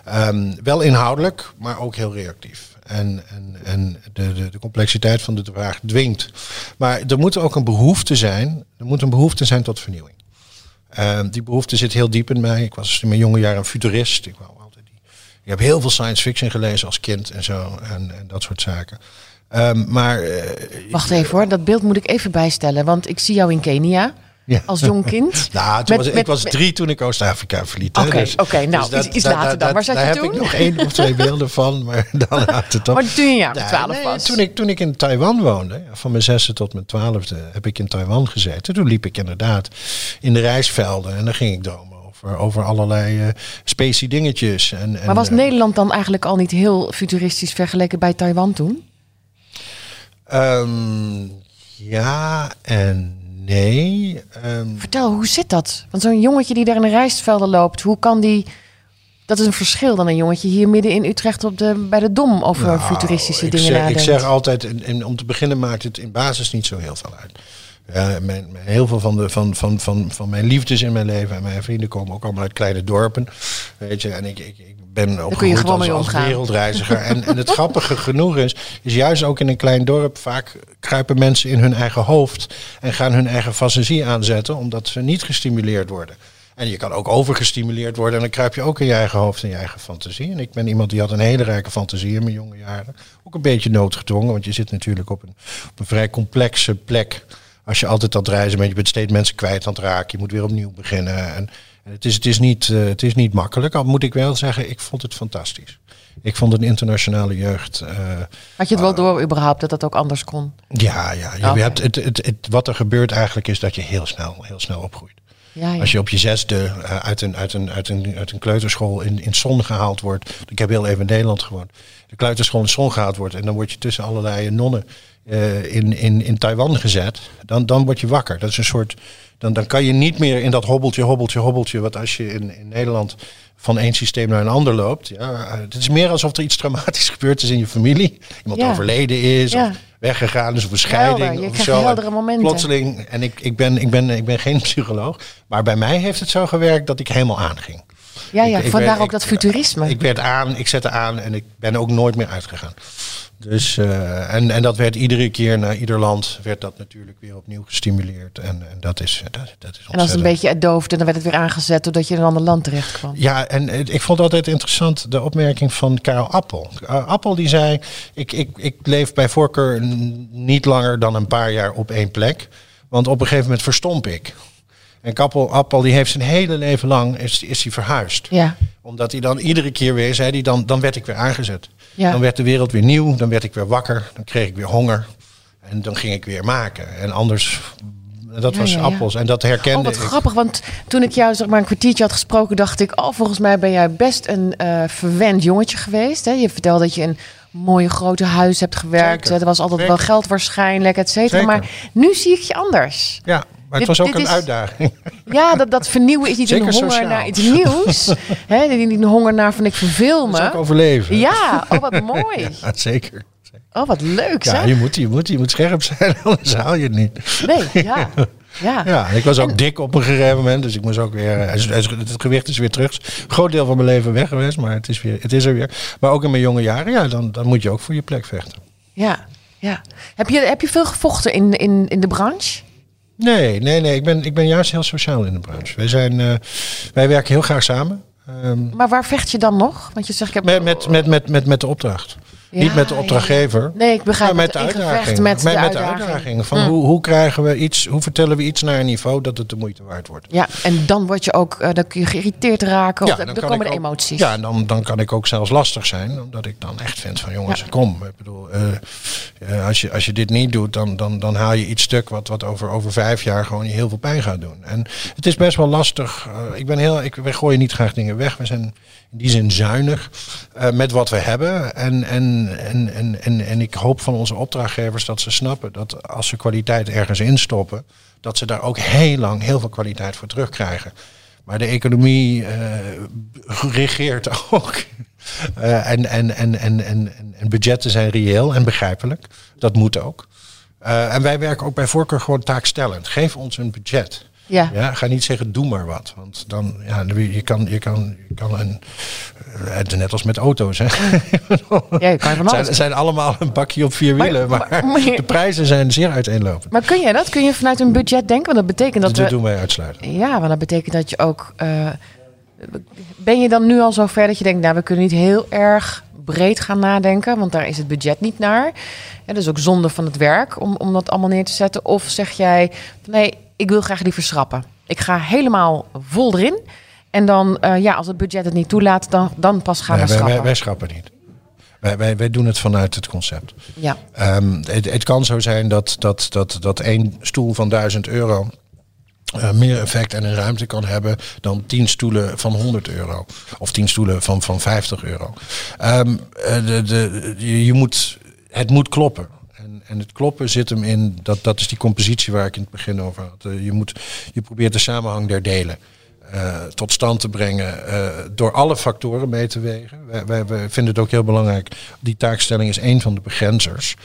Um, wel inhoudelijk, maar ook heel reactief. En, en, en de, de, de, complexiteit van de vraag dwingt. Maar er moet ook een behoefte zijn. Er moet een behoefte zijn tot vernieuwing. Uh, die behoefte zit heel diep in mij. Ik was in mijn jonge jaren een futurist. Ik, wou altijd die... ik heb heel veel science fiction gelezen als kind en zo. En, en dat soort zaken. Um, maar, uh, Wacht even hoor, dat beeld moet ik even bijstellen. Want ik zie jou in Kenia. Ja. Als jong kind? nou, was, ik was drie toen ik Oost-Afrika verliet. Oké, okay, dus, okay, nou, dus iets, later dan. Waar zat daar je toen? Daar heb ik nog één of twee beelden van, maar dan houdt het op. Maar toen je ja, twaalf nee, was? Toen ik, toen ik in Taiwan woonde, van mijn zesde tot mijn twaalfde, heb ik in Taiwan gezeten. Toen liep ik inderdaad in de reisvelden en dan ging ik dromen over, over allerlei uh, specie dingetjes. En, en, maar was uh, Nederland dan eigenlijk al niet heel futuristisch vergeleken bij Taiwan toen? Um, ja en Nee. Um... Vertel, hoe zit dat? Want zo'n jongetje die daar in de rijstvelden loopt, hoe kan die... Dat is een verschil dan een jongetje hier midden in Utrecht op de, bij de Dom over nou, futuristische dingen zeg, nadenkt. Ik zeg altijd, en, en om te beginnen maakt het in basis niet zo heel veel uit. Ja, mijn, mijn- heel veel van, de, van, van, van, van mijn liefdes in mijn leven en mijn vrienden komen ook allemaal uit kleine dorpen. Weet je, en ik, ik, ik ben opgegroeid als, als wereldreiziger. en, en het grappige genoeg is, is juist ook in een klein dorp vaak kruipen mensen in hun eigen hoofd en gaan hun eigen fantasie aanzetten, omdat ze niet gestimuleerd worden. En je kan ook overgestimuleerd worden en dan kruip je ook in je eigen hoofd en je eigen fantasie. En ik ben iemand die had een hele rijke fantasie in mijn jonge jaren. Ook een beetje noodgedwongen, want je zit natuurlijk op een, op een vrij complexe plek. Als je altijd aan het reizen bent, je bent steeds mensen kwijt aan het raken. Je moet weer opnieuw beginnen. En, en het, is, het, is niet, eh, het is niet makkelijk. Al moet ik wel zeggen, ik vond het fantastisch. Ik vond een internationale jeugd. eh, Had je het wel door überhaupt dat dat ook anders kon? ja, ja. Je Oké. hebt, het, het, het, wat er gebeurt eigenlijk is dat je heel snel, heel snel opgroeit. Ja, ja. Als je op je zesde eh, uit, een, uit, een, uit, een, uit een kleuterschool in, in Zon gehaald wordt. Ik heb heel even in Nederland gewoond. De kleuterschool in Zon gehaald wordt. En dan word je tussen allerlei nonnen eh, in, in, in Taiwan gezet. Dan, dan word je wakker. Dat is een soort. Dan, dan kan je niet meer in dat hobbeltje, hobbeltje, hobbeltje. Wat als je in, in Nederland van één systeem naar een ander loopt. Ja, het is meer alsof er iets traumatisch gebeurd is in je familie. Iemand Ja. overleden is. Ja. Of weggegaan is. Of een scheiding. Of zo. heldere momenten. Plotseling. En ik, ik, ben, ik, ben, ik ben geen psycholoog. Maar bij mij heeft het zo gewerkt dat ik helemaal aanging. ja, ja ik- ik vandaar werd- ook ik- dat futurisme. Ik werd aan, ik zette aan en ik ben ook nooit meer uitgegaan. Dus, eh, en, en dat werd iedere keer naar ieder land werd dat natuurlijk weer opnieuw gestimuleerd. En, en dat is, dat, dat is en als het een ontzettend. beetje doofde, dan werd het weer aangezet doordat je in een ander land terecht kwam. Ja, en ik vond altijd interessant de opmerking van Karel Appel. Uh, Appel die zei, ik, ik, ik leef bij voorkeur niet langer dan een paar jaar op één plek. Want op een gegeven moment verstomp ik. En Kappel, Appel die heeft zijn hele leven lang is, is hij verhuisd. Ja, Omdat hij dan iedere keer weer zei, hij dan, dan werd ik weer aangezet. Ja. Dan werd de wereld weer nieuw, dan werd ik weer wakker, dan kreeg ik weer honger. En dan ging ik weer maken. En anders, dat Ja, was ja, ja. appels. En dat herkende Oh, wat ik. grappig, want toen ik jou zeg maar een kwartiertje had gesproken, dacht ik, oh, volgens mij ben jij best een eh, verwend jongetje geweest. Hè? Je vertelde dat je in een mooie grote huis hebt gewerkt. Zeker. Er was altijd Zeker. wel geld waarschijnlijk, et cetera. Maar nu zie ik je anders. Ja, maar het Dit- was ook een is- uitdaging. Ja, dat, dat vernieuwen is niet Zeker een honger sociaal. naar iets nieuws. Hè? Niet een honger naar van ik verveel Dat is ook me. overleven. Ja, oh wat mooi. Ja, zeker. Oh wat leuk Ja, je moet, je, moet, je moet scherp zijn, anders haal je het niet. Nee, ja. Ja. Ja, en ik was ook dik op een gegeven moment, dus ik moest ook weer. eh, Het gewicht is weer terug. Een groot deel van mijn leven weg geweest, maar het is, weer, het is er weer. Maar ook in mijn jonge jaren, ja, dan, dan moet je ook voor je plek vechten. ja. ja. Heb, je, heb je veel gevochten in, in, in de branche? Nee, nee, nee. Ik ben, ik ben juist heel sociaal in de branche. Wij, zijn, eh, wij werken heel graag samen. Ehm, Maar waar vecht je dan nog? Want je zegt, ik heb... met, met, met, met, met, met de opdracht. Ja, Niet met de ja, opdrachtgever. ja. Nee, ik begrijp Maar met het. de uitdaging. Met, de met de uitdaging. uitdaging. Van Mm. hoe, hoe, krijgen we iets, hoe vertellen we iets naar een niveau dat het de moeite waard wordt. Ja, en dan word je ook, eh, dan kun je geïrriteerd raken. Of dan, komen de ook- emoties. Ja, en dan, dan kan ik ook zelfs lastig zijn. Omdat ik dan echt vind van jongens, kom. Ik bedoel, eh, eh, als, je, als je dit niet doet, dan, dan, dan haal je iets stuk wat, wat over, over vijf jaar gewoon je heel veel pijn gaat doen. En het is best wel lastig. Ik ben heel, ik, wij gooien niet graag dingen weg. We zijn in die zin zuinig eh, met wat we hebben. En, en, en, en, en, en ik hoop van onze opdrachtgevers dat ze snappen dat als ze kwaliteit ergens instoppen, dat ze daar ook heel lang heel veel kwaliteit voor terugkrijgen. Maar de economie eh, regeert ook. Eh, en, en, en, en, en, en- en budgetten zijn reëel en begrijpelijk. Dat moet ook. En wij werken ook bij voorkeur gewoon taakstellend. Geef ons een budget. Ja. Ja, ga niet zeggen doe maar wat. Want dan, ja, je kan, je kan, je kan een, eh, net als met auto's. Hè. Ja, je kan van alles. zijn, zijn allemaal een bakje op vier wielen. Maar, maar- maar- de prijzen zijn zeer uiteenlopend. Maar kun jij dat? Kun je vanuit een budget denken? Want dat betekent dat Dat we... doen wij uitsluiten. Ja, want dat betekent dat je ook... eh, ben je dan nu al zo ver dat je denkt... nou, we kunnen niet heel erg breed gaan nadenken... want daar is het budget niet naar. Ja, dat is ook zonde van het werk om, om dat allemaal neer te zetten. Of zeg jij, nee, ik wil graag liever schrappen. Ik ga helemaal vol erin. En dan, eh, ja, als het budget het niet toelaat... dan, dan pas gaan Nee, we wij, schrappen. wij, wij schrappen niet. Wij, wij, wij doen het vanuit het concept. Ja, Ehm, het, het kan zo zijn dat, dat, dat, dat één stoel van 1000 euro eh, meer effect en een ruimte kan hebben dan 10 stoelen van 100 euro. Of 10 stoelen van, van 50 euro. Ehm, eh, de, de, je moet, het moet kloppen. En, het kloppen zit hem in, dat, dat is die compositie waar ik in het begin over had. Eh, je, moet, je probeert de samenhang der delen. eh, tot stand te brengen eh, door alle factoren mee te wegen. Wij, wij, vinden het ook heel belangrijk. Die taakstelling is één van de begrenzers.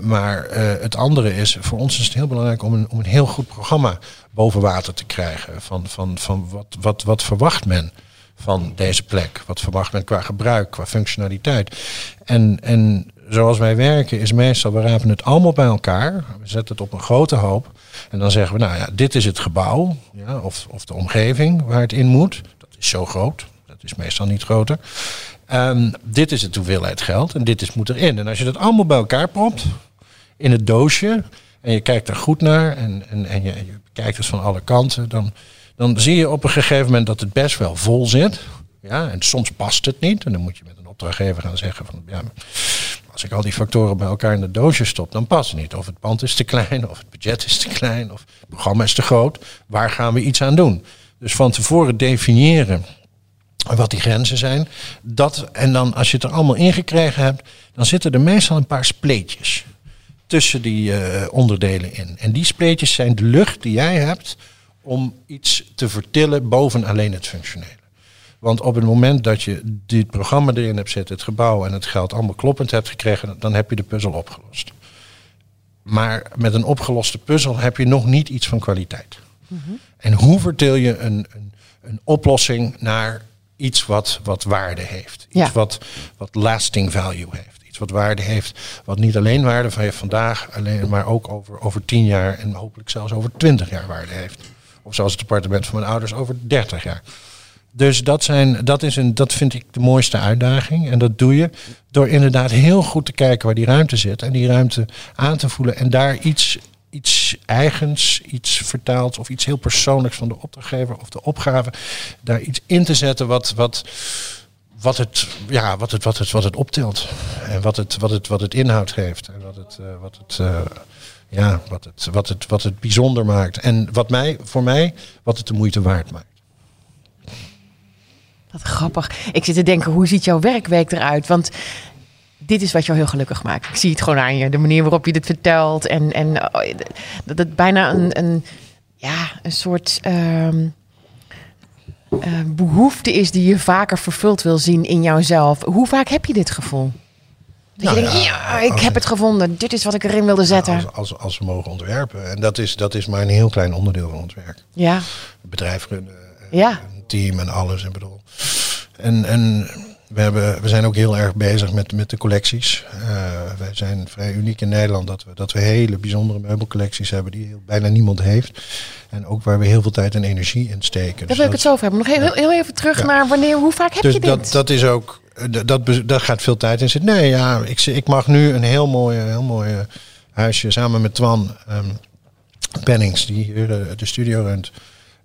Maar het andere is, voor ons is het heel belangrijk om een, om een heel goed programma boven water te krijgen. Van, van, van wat, wat, wat verwacht men van deze plek? Wat verwacht men qua gebruik, qua functionaliteit? En, en zoals wij werken is meestal, we rapen het allemaal bij elkaar. We zetten het op een grote hoop. En dan zeggen we, nou ja, dit is het gebouw. Ja, of, of de omgeving waar het in moet. Dat is zo groot. Dat is meestal niet groter. Um, dit is de hoeveelheid geld en dit is, moet erin. En als je dat allemaal bij elkaar propt in het doosje en je kijkt er goed naar en, en, en je, je kijkt het van alle kanten, dan, dan zie je op een gegeven moment dat het best wel vol zit. Ja, en soms past het niet. En dan moet je met een opdrachtgever gaan zeggen van ja, als ik al die factoren bij elkaar in het doosje stop, dan past het niet. Of het pand is te klein, of het budget is te klein, of het programma is te groot. Waar gaan we iets aan doen? Dus van tevoren definiëren wat die grenzen zijn. Dat, en dan als je het er allemaal ingekregen hebt, dan zitten er meestal een paar spleetjes tussen die uh, onderdelen in. En die spleetjes zijn de lucht die jij hebt om iets te vertillen boven alleen het functionele. Want op het moment dat je dit programma erin hebt zitten, het gebouw en het geld allemaal kloppend hebt gekregen, dan heb je de puzzel opgelost. Maar met een opgeloste puzzel heb je nog niet iets van kwaliteit. Mm -hmm. En hoe vertel je een, een, een oplossing naar iets wat, wat waarde heeft. Iets wat, wat lasting value heeft. Iets wat waarde heeft, wat niet alleen waarde heeft vandaag, alleen, maar ook over, over tien jaar en hopelijk zelfs over twintig jaar waarde heeft. Of zoals het appartement van mijn ouders over 30 jaar. Dus dat, zijn, dat, is een, dat vind ik de mooiste uitdaging. En dat doe je door inderdaad heel goed te kijken waar die ruimte zit. En die ruimte aan te voelen. En daar iets, iets eigens, iets vertaald of iets heel persoonlijks van de opdrachtgever of de opgave. Daar iets in te zetten wat, wat, wat, het, ja, wat, het, wat, het, wat het optilt. En wat het, wat het, wat het inhoud geeft. En wat het. Uh, wat het uh, ja, wat het, wat, het, wat het bijzonder maakt. En wat mij, voor mij, wat het de moeite waard maakt. Wat grappig. Ik zit te denken, hoe ziet jouw werkweek eruit? Want dit is wat jou heel gelukkig maakt. Ik zie het gewoon aan je. De manier waarop je dit vertelt. En, en oh, dat het bijna een, een, ja, een soort um, uh, behoefte is die je vaker vervuld wil zien in jouzelf. Hoe vaak heb je dit gevoel? Dat nou, je denkt, ja, ja ik heb het gevonden. Dit is wat ik erin wilde zetten. Als, als, als, we mogen ontwerpen. En dat is, dat is maar een heel klein onderdeel van ons werk. Ja. Bedrijf runnen. Ja. Team en alles. En bedoel. En, en we, hebben, we zijn ook heel erg bezig met, met de collecties. Uh, wij zijn vrij uniek in Nederland dat we, dat we hele bijzondere meubelcollecties hebben die heel, bijna niemand heeft. En ook waar we heel veel tijd en energie in steken. Daar dus wil ik het zo over hebben. Nog heel, heel even terug naar wanneer, hoe vaak heb dus je dit? Dat, dat is ook, dat, dat gaat veel tijd in zitten. Nee, ja, ik, ik mag nu een heel mooi, heel mooi huisje samen met Twan um, Pennings, die hier de, de studio runt.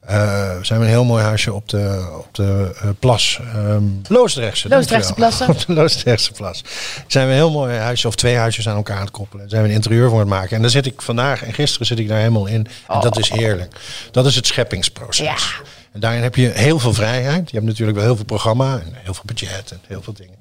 Uh, zijn we een heel mooi huisje op de, op de uh, plas. Um, Loosdrechtse. Loosdrechtse plassen. Op de Loosdrechtse plas. Zijn we een heel mooi huisje of twee huisjes aan elkaar aan het koppelen. Zijn we een interieur voor het maken. En daar zit ik vandaag en gisteren zit ik daar helemaal in. En oh. dat is heerlijk. Dat is het scheppingsproces. Ja. En daarin heb je heel veel vrijheid. Je hebt natuurlijk wel heel veel programma en heel veel budget en heel veel dingen.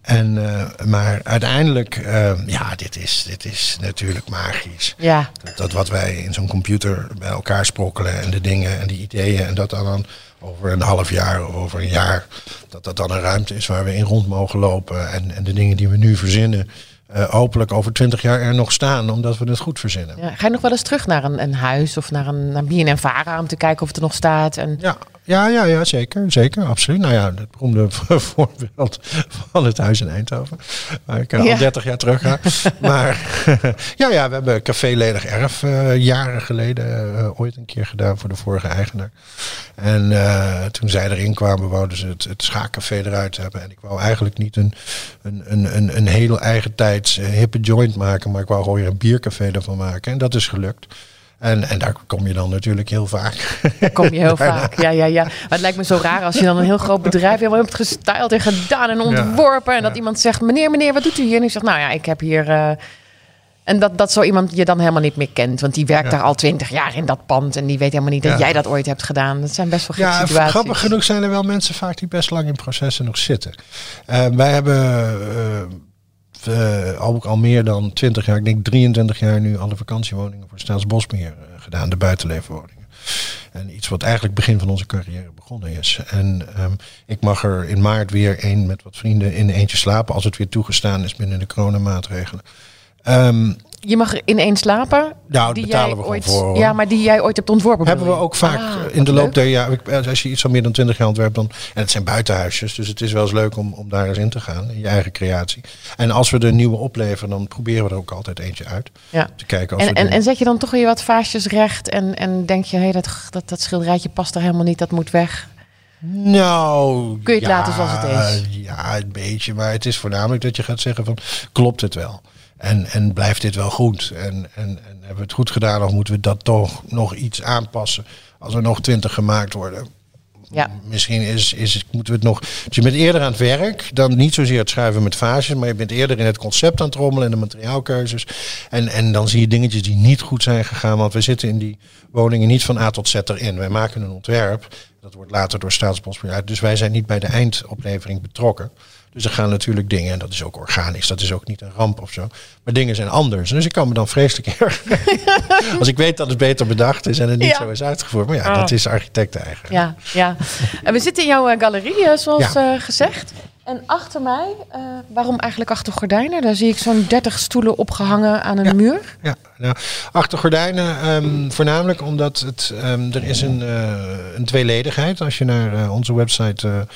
En, uh, maar uiteindelijk, uh, ja, dit is, dit is natuurlijk magisch. Ja. Dat, wat wij in zo'n computer bij elkaar sprokkelen en de dingen en die ideeën en dat dan over een half jaar of over een jaar, dat dat dan een ruimte is waar we in rond mogen lopen en, en de dingen die we nu verzinnen, uh, hopelijk over twintig jaar er nog staan, omdat we het goed verzinnen. Ja, ga je nog wel eens terug naar een, een huis of naar een naar BNN-Vara om te kijken of het er nog staat? En... Ja, ja, ja, ja, zeker, zeker, absoluut. Nou ja, het beroemde voorbeeld van het huis in Eindhoven, waar ik al 30 jaar terug ga. maar ja, ja, we hebben Café Ledig Erf uh, jaren geleden uh, ooit een keer gedaan voor de vorige eigenaar. En uh, toen zij erin kwamen, wouden ze het, het schaakcafé eruit hebben. En ik wou eigenlijk niet een, een, een, een, een hele eigen tijds hippe joint maken, maar ik wou gewoon weer een biercafé ervan maken. En dat is gelukt. En, en daar kom je dan natuurlijk heel vaak. Daar kom je heel vaak, ja, ja, ja. Maar het lijkt me zo raar als je dan een heel groot bedrijf helemaal hebt gestyled en gedaan en ontworpen. en dat iemand zegt, meneer, meneer, wat doet u hier? En ik zeg, nou ja, ik heb hier... Uh... En dat, dat zo iemand je dan helemaal niet meer kent. Want die werkt daar al twintig jaar in dat pand. En die weet helemaal niet dat jij dat ooit hebt gedaan. Dat zijn best wel gekke ja, situaties. Grappig genoeg zijn er wel mensen vaak die best lang in processen nog zitten. Uh, wij hebben... Uh, uh, ook al meer dan 20 jaar, ik denk 23 jaar nu, alle vakantiewoningen voor Staatsbosbeheer uh, gedaan, de buitenleefwoningen. En iets wat eigenlijk begin van onze carrière begonnen is. En um, ik mag er in maart weer een met wat vrienden in eentje slapen, als het weer toegestaan is binnen de coronamaatregelen. Ehm, Je mag in één slapen. nou, die betalen jij we ooit, voor. hoor. Ja, maar die jij ooit hebt ontworpen. Hebben we ook vaak Ah, in de loop leuk. der jaren. Als je iets van meer dan 20 jaar ontwerpt, dan. En het zijn buitenhuisjes, dus het is wel eens leuk om, om daar eens in te gaan. In je eigen creatie. En als we er nieuwe opleveren, dan proberen we er ook altijd eentje uit. Ja. Te kijken En, en, doen. en zet je dan toch weer wat vaasjes recht en, en denk je, hé, dat, dat, dat schilderijtje past er helemaal niet, dat moet weg. Nou, Kun je het laten zoals het is? Ja, een beetje. Maar het is voornamelijk dat je gaat zeggen van, klopt het wel? En, en blijft dit wel goed? En, en, en hebben we het goed gedaan of moeten we dat toch nog iets aanpassen? Als er nog twintig gemaakt worden. Ja. Misschien is, is, moeten we het nog... Dus je bent eerder aan het werk dan niet zozeer het schuiven met vaasjes. Maar je bent eerder in het concept aan het rommelen en de materiaalkeuzes. En, en dan zie je dingetjes die niet goed zijn gegaan. Want we zitten in die woningen niet van A tot Z erin. Wij maken een ontwerp. Dat wordt later door Staatsbosbeheer. Dus wij zijn niet bij de eindoplevering betrokken. Dus er gaan natuurlijk dingen, en dat is ook organisch, dat is ook niet een ramp of zo. Maar dingen zijn anders. Dus ik kan me dan vreselijk erg. Als ik weet dat het beter bedacht is en het niet Ja. zo is uitgevoerd. Maar ja, Ah. dat is architecten eigen. Ja, ja. En we zitten in jouw eh, galerie, eh, zoals Ja. eh, gezegd. En achter mij, eh, waarom eigenlijk achter gordijnen? Daar zie ik zo'n 30 stoelen opgehangen aan een Ja. muur. Ja, nou, achter gordijnen ehm, voornamelijk omdat het, ehm, er is een, eh, een tweeledigheid. Als je naar eh, onze website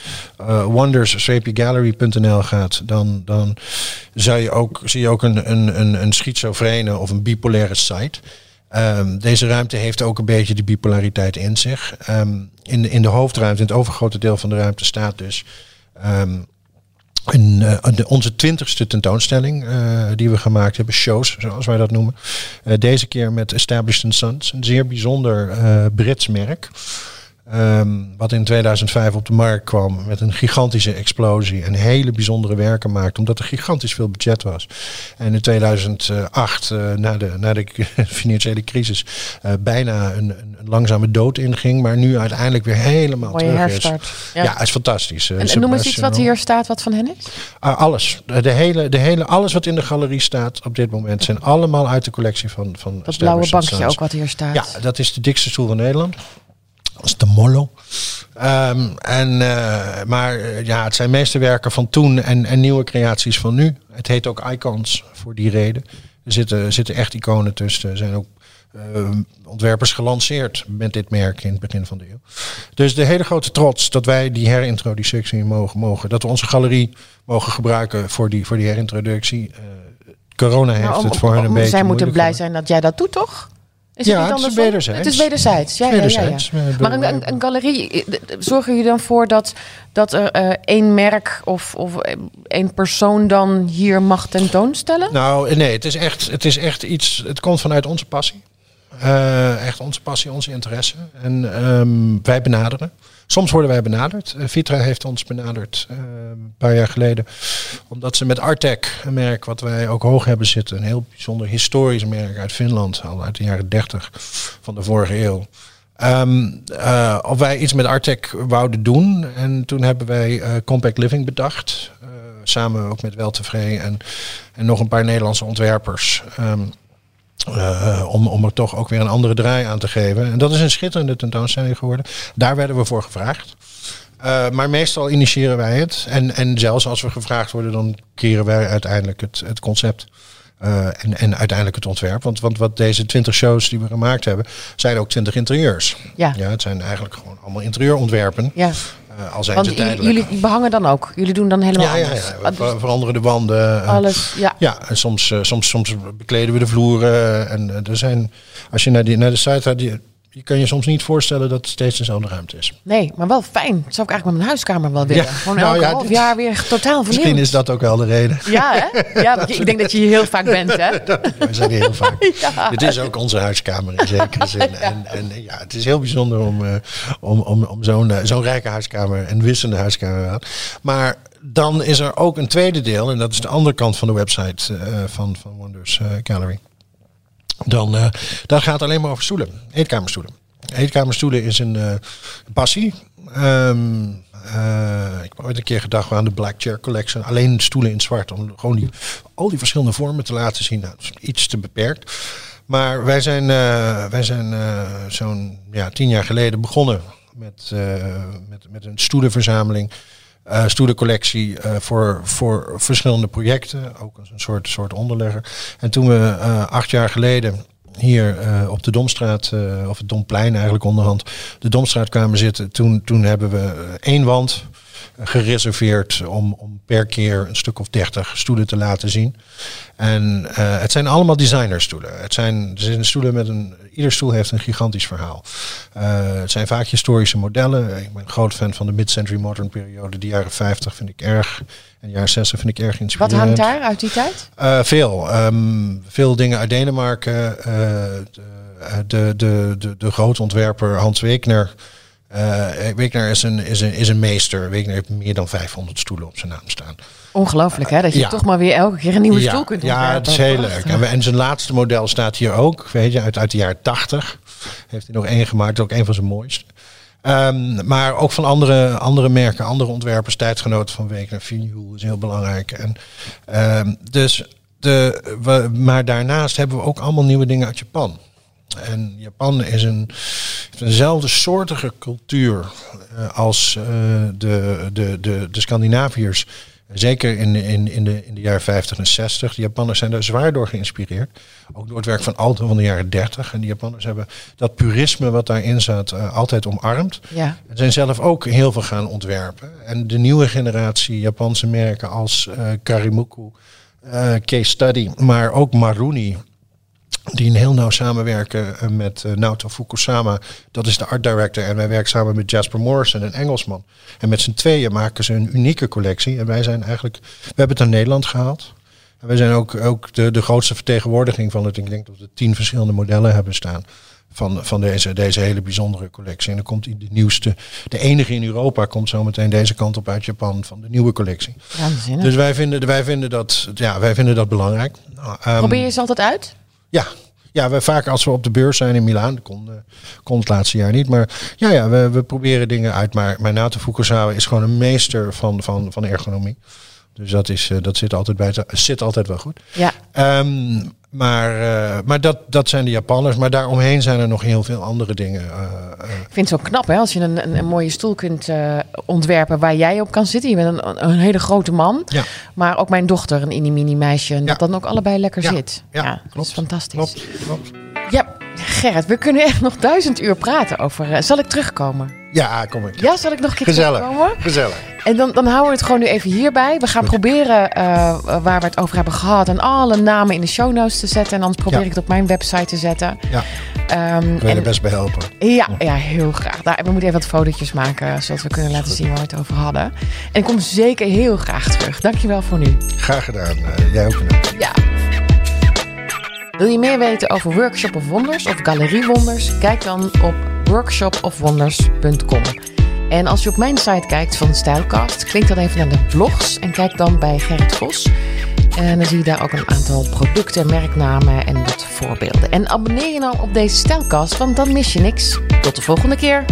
wonders-gallery.nl gaat, dan, dan zou je ook, zie je ook een, een, een, een schizofrene of een bipolaire site. Ehm, deze ruimte heeft ook een beetje die bipolariteit in zich. In, de, in de hoofdruimte, in het overgrote deel van de ruimte, staat dus een, eh, onze twintigste tentoonstelling eh, die we gemaakt hebben, shows zoals wij dat noemen. Eh, deze keer met Established Sons, een zeer bijzonder Brits merk. Ehm, wat in 2005 op de markt kwam met een gigantische explosie en hele bijzondere werken maakte, omdat er gigantisch veel budget was. En in 2008, eh, na, de, na de financiële crisis, eh, bijna een, een, langzame dood inging, maar nu uiteindelijk weer helemaal Mooie terug herstart. is. Ja. Ja, het is fantastisch. Eh, En, en noem eens iets wat hier staat wat van hen is. Ah, alles. De hele, de hele, alles wat in de galerie staat op dit moment zijn allemaal uit de collectie van, van Dat blauwe bankje ook wat hier staat. Ja, dat is de dikste stoel van Nederland. Dat is de Mollo. Ehm, en, eh, maar eh, ja, het zijn meeste werken van toen en, en nieuwe creaties van nu. Het heet ook Icons voor die reden. Er zitten, zitten echt iconen tussen. Er zijn ook eh, ontwerpers gelanceerd met dit merk in het begin van de eeuw. Dus de hele grote trots dat wij die herintroductie mogen, mogen dat we onze galerie mogen gebruiken voor die, voor die herintroductie. Corona heeft Maar om- het voor hen een om- beetje zij moeten blij zijn dat jij dat doet, toch? Is Ja, het is wederzijds. Het is wederzijds. Ja, ja, ja, Maar een, een, een galerie, eh, zorgen jullie dan voor dat, dat er eh, één merk of, of eh, één persoon dan hier mag tentoonstellen? Nou, nee, het is echt, het is echt iets. Het komt vanuit onze passie. Echt onze passie, onze interesse. En ehm, wij benaderen. Soms worden wij benaderd. Eh, Vitra heeft ons benaderd eh, een paar jaar geleden. Omdat ze met Artec, een merk wat wij ook hoog hebben zitten. Een heel bijzonder historisch merk uit Finland. Al uit de jaren 30 van de vorige eeuw. Ehm, eh, of wij iets met Artec wouden doen. En toen hebben wij Compact Living bedacht. Samen ook met Weltevreden en, en nog een paar Nederlandse ontwerpers. Ehm, eh, om, om er toch ook weer een andere draai aan te geven. En dat is een schitterende tentoonstelling geworden. Daar werden we voor gevraagd. Eh, maar meestal initiëren wij het. En, en zelfs als we gevraagd worden, dan keren wij uiteindelijk het, het concept. eh, en, en uiteindelijk het ontwerp. Want, want wat deze 20 shows die we gemaakt hebben, zijn ook 20 interieurs. Ja. Ja, het zijn eigenlijk gewoon allemaal interieurontwerpen. Ja, eh, al zijn want ze j- tijdelijk. jullie behangen dan ook. Jullie doen dan helemaal ja, ja, anders. ja. We ver- veranderen de wanden. alles, ja. ja, en soms, eh, soms, soms bekleden we de vloeren. En eh, er zijn, als je naar, die, naar de site gaat, die, je kan je soms niet voorstellen dat het steeds dezelfde ruimte is. Nee, maar wel fijn. Dat zou ik eigenlijk met mijn huiskamer wel willen. Ja. Gewoon Nou elke ja, half jaar weer totaal vernieuwd. Misschien is dat ook wel de reden. Ja, hè? Ja, ik denk dat je hier heel vaak bent, hè? We zijn hier heel vaak. Ja. Dit is ook onze huiskamer in zekere zin. En, en ja, het is heel bijzonder om, eh, om, om, om zo'n eh, zo'n rijke huiskamer en wisselende huiskamer. Maar dan is er ook een tweede deel, en dat is de andere kant van de website eh, van, van Wonders Gallery. Dan, eh dat gaat alleen maar over stoelen, eetkamerstoelen. Eetkamerstoelen is een eh, passie. Ehm, eh, ik heb ooit een keer gedacht aan de Black Chair Collection. Alleen stoelen in zwart. Om gewoon die, al die verschillende vormen te laten zien. Nou, dat is iets te beperkt. Maar wij zijn, wij zijn zo'n ja, tien jaar geleden begonnen met, met, met een stoelenverzameling. Uh, stoelencollectie uh, voor, voor verschillende projecten. Ook als een soort, soort onderlegger. En toen we uh, acht jaar geleden hier op de Domstraat, of het Domplein eigenlijk onderhand, de Domstraat kwamen zitten. Toen, toen hebben we één wand gereserveerd om, om per keer een stuk of dertig stoelen te laten zien. En uh, het zijn allemaal designerstoelen. Het zijn, er zijn stoelen met een. Ieder stoel heeft een gigantisch verhaal. Uh, het zijn vaak historische modellen. Ik ben een groot fan van de mid-century modern periode. De jaren 50 vind ik erg. En de jaren 60 vind ik erg inspirerend. Wat hangt daar uit die tijd? Uh, veel. Um, veel dingen uit Denemarken. de, de, de, de, de grote ontwerper Hans Wegner. Uh, Wegner is een, is, een, is een meester. Wegner heeft meer dan 500 stoelen op zijn naam staan. Ongelooflijk hè, dat je ja. toch maar weer elke keer een nieuwe ja, stoel kunt ontwerpen. Ja, het is heel leuk. En, zijn laatste model staat hier ook, weet je, uit, uit de jaren 80. Heeft hij nog één gemaakt, ook een van zijn mooiste. Um, maar ook van andere, andere merken, andere ontwerpers, tijdgenoten van Wegner. Vignoul is heel belangrijk. En, um, dus de, we, maar daarnaast hebben we ook allemaal nieuwe dingen uit Japan. En Japan is een, eenzelfde soortige cultuur uh, als uh, de, de, de, de Scandinaviërs. Zeker in, in, in, de, in de jaren 50 en 60. De Japanners zijn daar zwaar door geïnspireerd. Ook door het werk van Alto van de jaren 30. En de Japanners hebben dat purisme wat daarin zat uh, altijd omarmd. Ja. En zijn zelf ook heel veel gaan ontwerpen. En de nieuwe generatie Japanse merken als Karimuku, Case Study, maar ook Maruni die een heel nauw samenwerken met uh, Naoto Fukusama. Dat is de art director. En wij werken samen met Jasper Morrison, een Engelsman. En met z'n tweeën maken ze een unieke collectie. En wij zijn eigenlijk, we hebben het naar Nederland gehaald. En wij zijn ook, ook de, de grootste vertegenwoordiging van het. Ik denk dat we tien verschillende modellen hebben staan. Van, van deze, deze hele bijzondere collectie. En dan komt de nieuwste, de enige in Europa komt zo meteen deze kant op uit Japan van de nieuwe collectie. Ja, dus wij vinden, wij, vinden dat, ja, wij vinden dat belangrijk. Um, Probeer je ze altijd uit? Ja, ja, we vaak als we op de beurs zijn in Milaan, kon, uh, kon het laatste jaar niet. Maar ja, ja we, we proberen dingen uit. Maar, maar Nato Fukusawa is gewoon een meester van, van, van ergonomie. Dus dat, is, uh, dat zit, altijd bij zit altijd wel goed. Ja. Um, maar uh, maar dat, dat zijn de Japanners. Maar daaromheen zijn er nog heel veel andere dingen. Uh, uh. Ik vind het zo knap hè, als je een, een, een mooie stoel kunt ontwerpen waar jij op kan zitten. Je bent een, een hele grote man. Ja. Maar ook mijn dochter, een mini-mini meisje. En Ja. dat dan ook allebei lekker Ja. zit. Ja, klopt. is fantastisch. Klopt, klopt. Ja, Gerrit, we kunnen echt nog duizend uur praten over... eh, zal ik terugkomen? Ja, kom ik. Ja, zal ik nog een keer Gezellig. terugkomen? Gezellig. En dan, dan houden we het gewoon nu even hierbij. We gaan proberen eh, waar we het over hebben gehad... en alle namen in de show notes te zetten. En anders probeer Ja. ik het op mijn website te zetten. Ja, ik wil en- er best bij helpen. ja, ja, heel graag. Daar, we moeten even wat fotootjes maken... zodat we kunnen laten zien waar we het over hadden. En ik kom zeker heel graag terug. Dankjewel voor nu. Graag gedaan. Eh, jij ook bedankt. Ja. Wil je meer weten over Workshop of Wonders of Galerie Wonders? Kijk dan op workshopofwonders.com. En als je op mijn site kijkt van Stylecast, klik dan even naar de blogs en kijk dan bij Gerrit Vos. En dan zie je daar ook een aantal producten, merknamen en wat voorbeelden. En abonneer je nou op deze Stylecast, want dan mis je niks. Tot de volgende keer.